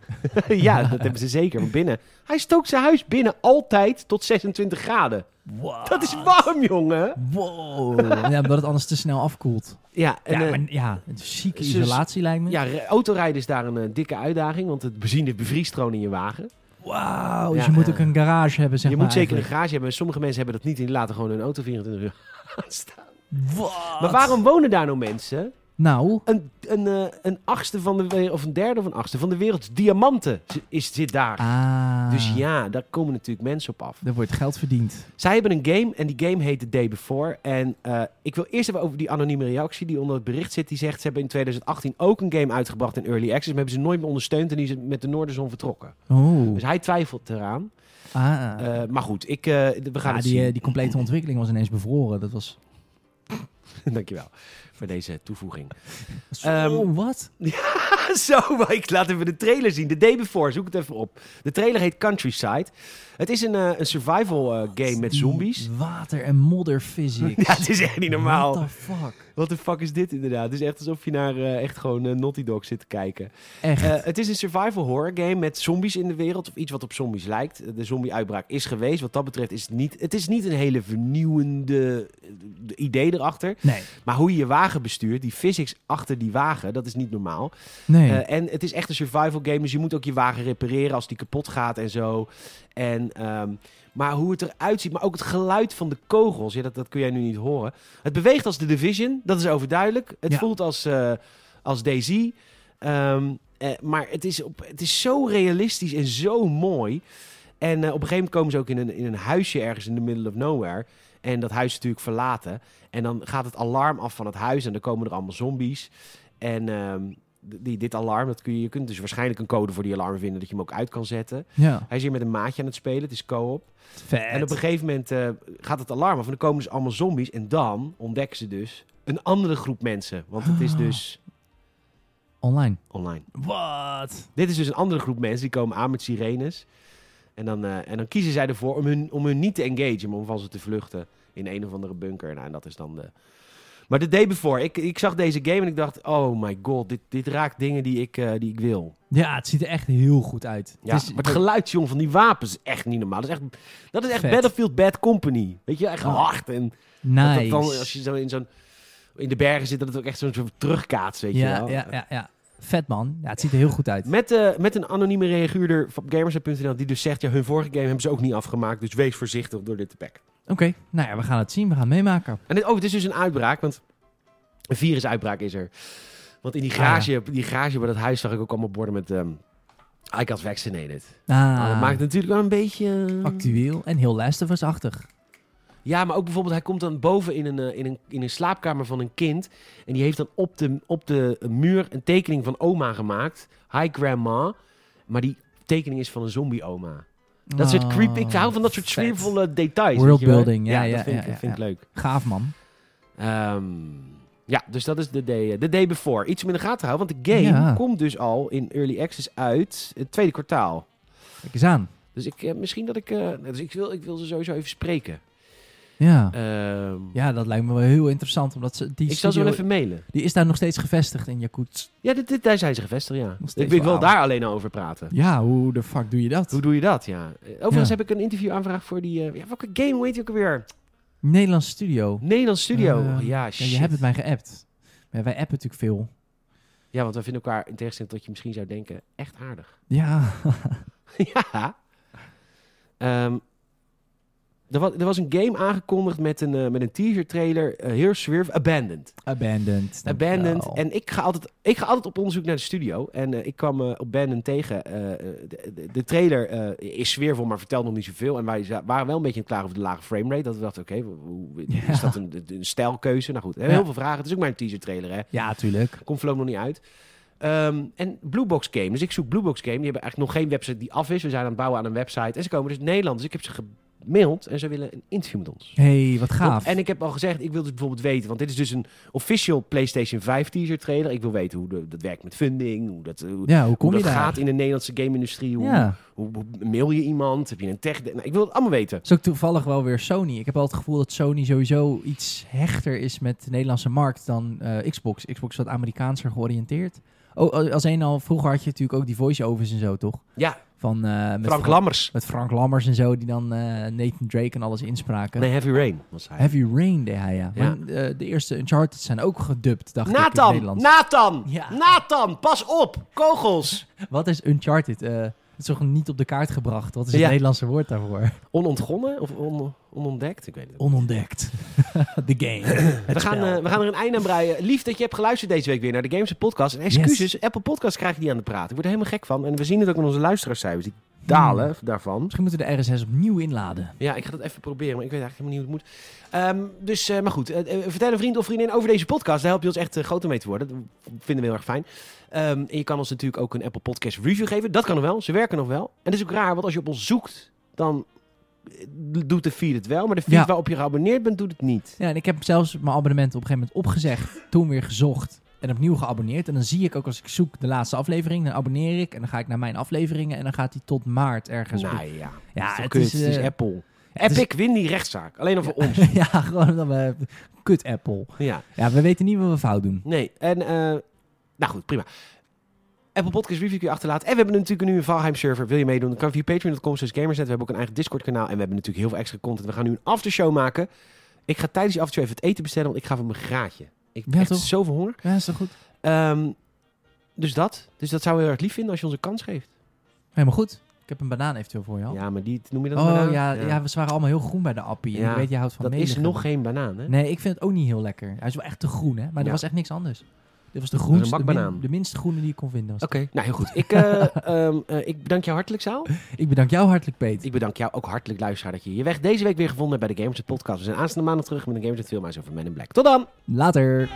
ja, dat hebben ze zeker. Maar binnen. Hij stookt zijn huis binnen altijd tot 26 graden. Wow. Dat is warm, jongen. Wow. ja, omdat het anders te snel afkoelt. Ja, en, ja, eh, maar, ja, een zieke dus- isolatie lijkt me. ja, autorijden is daar een eh, dikke uitdaging, want het benzine bevriest gewoon in je wagen. Wauw, dus Ja, je moet ook een garage hebben, zeg je maar. moet zeker een garage hebben. Sommige mensen hebben dat niet en die laten gewoon hun auto 24 uur staan. Wat? Maar waarom wonen daar nou mensen? Nou, Een, een, eh, een achtste van de wereld, of een derde of een achtste van de wereld diamanten is, zit daar. ah, Dus ja, daar komen natuurlijk mensen op af. er wordt geld verdiend. Zij hebben een game en die game heet The Day Before. En eh, ik wil eerst even over die anonieme reactie die onder het bericht zit. Die zegt, ze hebben in 2018 ook een game uitgebracht in Early Access. Maar hebben ze nooit meer ondersteund en die is met de Noorderzon vertrokken. Oh, Dus hij twijfelt eraan. ah. Eh, maar goed, ik, eh, we gaan Ja, het die, zien. die complete ontwikkeling was ineens bevroren. Dat was... Dankjewel voor deze toevoeging. Zo, Ehm, wat? Zo, maar ik laat even de trailer zien. The Day Before, zoek het even op. De trailer heet Countryside. Het is een, eh, een survival eh, game met zombies. Water en modder physics. Ja, het is echt niet normaal. What the fuck? Wat de fuck is dit inderdaad? Het is echt alsof je naar eh, echt gewoon Naughty Dog zit te kijken. Echt. Het is een survival horror game met zombies in de wereld. Of iets wat op zombies lijkt. De zombie-uitbraak is geweest. Wat dat betreft is het niet... Het is niet een hele vernieuwende idee erachter. nee. Maar hoe je je wagen bestuurt, die physics achter die wagen, dat is niet normaal. Nee. Eh, en het is echt een survival game, dus je moet ook je wagen repareren als die kapot gaat en zo. En, ehm, maar hoe het eruit ziet, maar ook het geluid van de kogels, ja, dat, dat kun jij nu niet horen. Het beweegt als The Division, dat is overduidelijk. Het Ja. voelt als, eh als DayZ. Ehm, eh, maar het is, op, het is zo realistisch en zo mooi. En op een gegeven moment komen ze ook in een, in een huisje ergens in the middle of nowhere. En dat huis is natuurlijk verlaten. En dan gaat het alarm af van het huis en dan komen er allemaal zombies. En ehm, die, dit alarm, dat kun je, je kunt dus waarschijnlijk een code voor die alarm vinden dat je hem ook uit kan zetten. ja. Hij is hier met een maatje aan het spelen, het is co-op. Vet. En op een gegeven moment eh, gaat het alarm af en dan komen dus allemaal zombies. En dan ontdekken ze dus een andere groep mensen. Want het is Ah. dus Online. online. Wat? Dit is dus een andere groep mensen die komen aan met sirenes. En dan, eh, en dan kiezen zij ervoor om hun, om hun niet te engagen, maar om van ze te vluchten in een of andere bunker. Nou, en dat is dan de. Maar de day before, ik, ik zag deze game en ik dacht: oh my god, dit, dit raakt dingen die ik, eh, die ik wil. Ja, het ziet er echt heel goed uit. Ja, Het is- maar het geluid, jong, van die wapens is echt niet normaal. Dat is echt, dat is echt Vet. Battlefield Bad Company. Weet je, echt hard. En dat nice. dat dan, als je zo in zo'n. In de bergen zit, dat het ook echt zo'n soort terugkaatst, weet je wel. ja, ja, ja. Vet man. Ja, het ziet er heel goed uit. Met, eh, met een anonieme reaguurder van Gamers.nl die dus zegt... ja, hun vorige game hebben ze ook niet afgemaakt... dus wees voorzichtig door dit te pakken. Oké, nou ja, we gaan het zien. We gaan meemaken. En dit, oh, het is dus een uitbraak, want een virusuitbraak is er. Want in die Ah, garage, die garage bij dat huis zag ik ook allemaal borden met... ehm I got vaccinated. Ah, Nou, dat maakt het natuurlijk wel een beetje... eh, actueel en heel Last of Us-achtig. Ja, maar ook bijvoorbeeld, hij komt dan boven in een, eh, in een, in een slaapkamer van een kind. En die heeft dan op de, op de muur een tekening van oma gemaakt. Hi grandma. Maar die tekening is van een zombie-oma. Dat soort creep. Ik hou van dat soort Oh, sfeervolle details. Worldbuilding, ja, ja, dat vind, ja, ik, ja, vind ik ja. leuk. Gaaf man. Ehm, ja, dus dat is de day, de day before. Iets om in de gaten te houden, want de game Ja. komt dus al in early access uit het tweede kwartaal. Kijk eens aan. Dus ik, eh, misschien dat ik, eh, dus ik wil, ik wil ze sowieso even spreken. Ja. Ehm, ja, dat lijkt me wel heel interessant. Omdat ze, die, ik zal ze wel even mailen. die is daar nog steeds gevestigd in Yakutsk. Ja, dit, dit- daar zijn ze gevestigd, ja. Ik, wil wel. daar alleen al over praten. Ja, hoe de fuck doe je dat? Hoe doe je dat, ja. Overigens Ja. heb ik een interview aanvraag voor die... eh, ja, welke game, hoe heet die ook alweer? Nederlands studio. Nederlands Studio. Eh, Oh, ja, Ja, je hebt het mij geappt. Maar wij appen natuurlijk veel. Ja, want we vinden elkaar, in tegenstelling tot je misschien zou denken, echt aardig. Ja. ja. Ehm, er, was, er was een game aangekondigd met een, eh, met een teaser trailer. eh heel swerve. Abandoned. Abandoned. Abandoned. dankjewel. En ik ga, altijd, ik ga altijd op onderzoek naar de studio. En eh, ik kwam eh, Abandoned tegen. Eh, de, de, de trailer eh, is sfeervol, maar vertelt nog niet zoveel. En wij waren wel een beetje klagen over de lage framerate. Dat we dachten, oké, Ja. is dat een, een stijlkeuze? Nou goed, we hebben Ja. heel veel vragen. Het is ook maar een teaser trailer, hè. Ja, tuurlijk. Komt voorlopig nog niet uit. Ehm, en Bluebox Game. Dus ik zoek Bluebox Game. Die hebben eigenlijk nog geen website die af is. We zijn aan het bouwen aan een website. En ze komen dus in Nederland. Dus ik heb ze gemaild. En ze willen een interview met ons. hey, wat gaaf. Want- en ik heb al gezegd, ik wil dus bijvoorbeeld weten, want dit is dus een official PlayStation 5 teaser trailer. Ik wil weten hoe de, dat werkt met funding, hoe dat, hoe, ja, hoe kom hoe je dat daar? gaat in de Nederlandse game-industrie. Hoe, Ja. hoe, hoe mail je iemand? Heb je een tech? Nou, ik wil het allemaal weten. Het is ook toevallig wel weer Sony. Ik heb al het gevoel dat Sony sowieso iets hechter is met de Nederlandse markt dan eh, Xbox. Xbox is wat Amerikaanser georiënteerd. Oh, als een al, vroeger had je natuurlijk ook die voice-overs en zo, toch? Ja, Van, eh, met Frank Lammers. Met Frank Lammers en zo, die dan eh, Nathan Drake en alles inspraken. Nee, Heavy Rain was hij. Heavy Rain deed hij, ja. Ja. Maar eh, de eerste Uncharted zijn ook gedubt, dacht ik, in! Nederlands. Nathan! Ja. Nathan! Pas op! Kogels! Wat is Uncharted? Het is toch niet op de kaart gebracht? Wat is het Ja. Nederlandse woord daarvoor? Onontgonnen of on, onontdekt? Ik weet het niet. Onontdekt. De game. We gaan, eh, we gaan er een einde aan breien. Lief dat je hebt geluisterd deze week weer naar de Games Podcast. En excuses, Apple Podcast krijg je die aan de praten. Ik word er helemaal gek van. En we zien het ook in onze luisteraarscijfers. Die dalen Hmm. daarvan. Misschien moeten we de RSS opnieuw inladen. Ja, ik ga dat even proberen, maar ik weet eigenlijk helemaal niet hoe het moet. Ehm, dus, eh, maar goed. eh, vertel een vriend of vriendin over deze podcast. Daar help je ons echt groter mee te worden. Dat vinden we heel erg fijn. Ehm, en je kan ons natuurlijk ook een Apple Podcast review geven. Dat kan nog wel. Ze werken nog wel. En dat is ook raar, want als je op ons zoekt, dan eh, doet de feed het wel. Maar de feed Ja. waarop je geabonneerd bent, doet het niet. Ja, en ik heb zelfs mijn abonnement op een gegeven moment opgezegd. Toen weer gezocht. En opnieuw geabonneerd. En dan zie ik ook als ik zoek de laatste aflevering. Dan abonneer ik. En dan ga ik naar mijn afleveringen. En dan gaat die tot maart ergens. op. Nou ja. Ja, het is, het het eh, Apple. het is- Epic, win die rechtszaak. Alleen al voor ons. ja, gewoon dan we kut Apple. Ja. Ja, we weten niet wat we fout doen. Nee, en eh, nou goed, prima. Apple Podcast review kun je achterlaten. En we hebben natuurlijk nu een Valheim server. Wil je meedoen? Dan kan via patreon.com slash gamersnet. We hebben ook een eigen Discord kanaal. En we hebben natuurlijk heel veel extra content. We gaan nu een aftershow maken. Ik ga tijdens die aftershow even het eten bestellen. Want ik ga van mijn graadje. Ik heb Ja, echt zoveel honger. Ja, is toch goed? Ehm, dus dat. Dus dat zou we heel erg lief vinden als je ons een kans geeft. Helemaal goed. Ik heb een banaan eventueel voor je. Al. Ja, maar die, noem je dat een oh banaan? ja, ja. we waren allemaal heel groen bij de appie. En Ja, ik weet, je houdt van Dat is nog geen banaan, hè? Nee, ik vind het ook niet heel lekker. Hij is wel echt te groen, hè? Maar er Ja. was echt niks anders. Dit was de groenste, de, bakbanaan. min- de minste groene die ik kon vinden. Oké, nou heel goed. Ik, eh, ehm, eh, ik bedank jou hartelijk, Saal. Ik bedank jou hartelijk, Peet. Ik bedank jou ook hartelijk, luisteraar, dat je je weg deze week weer gevonden hebt bij de Games Podcast. We zijn aanstaande maandag terug met een Games Film over Men in Black. Tot dan! Later.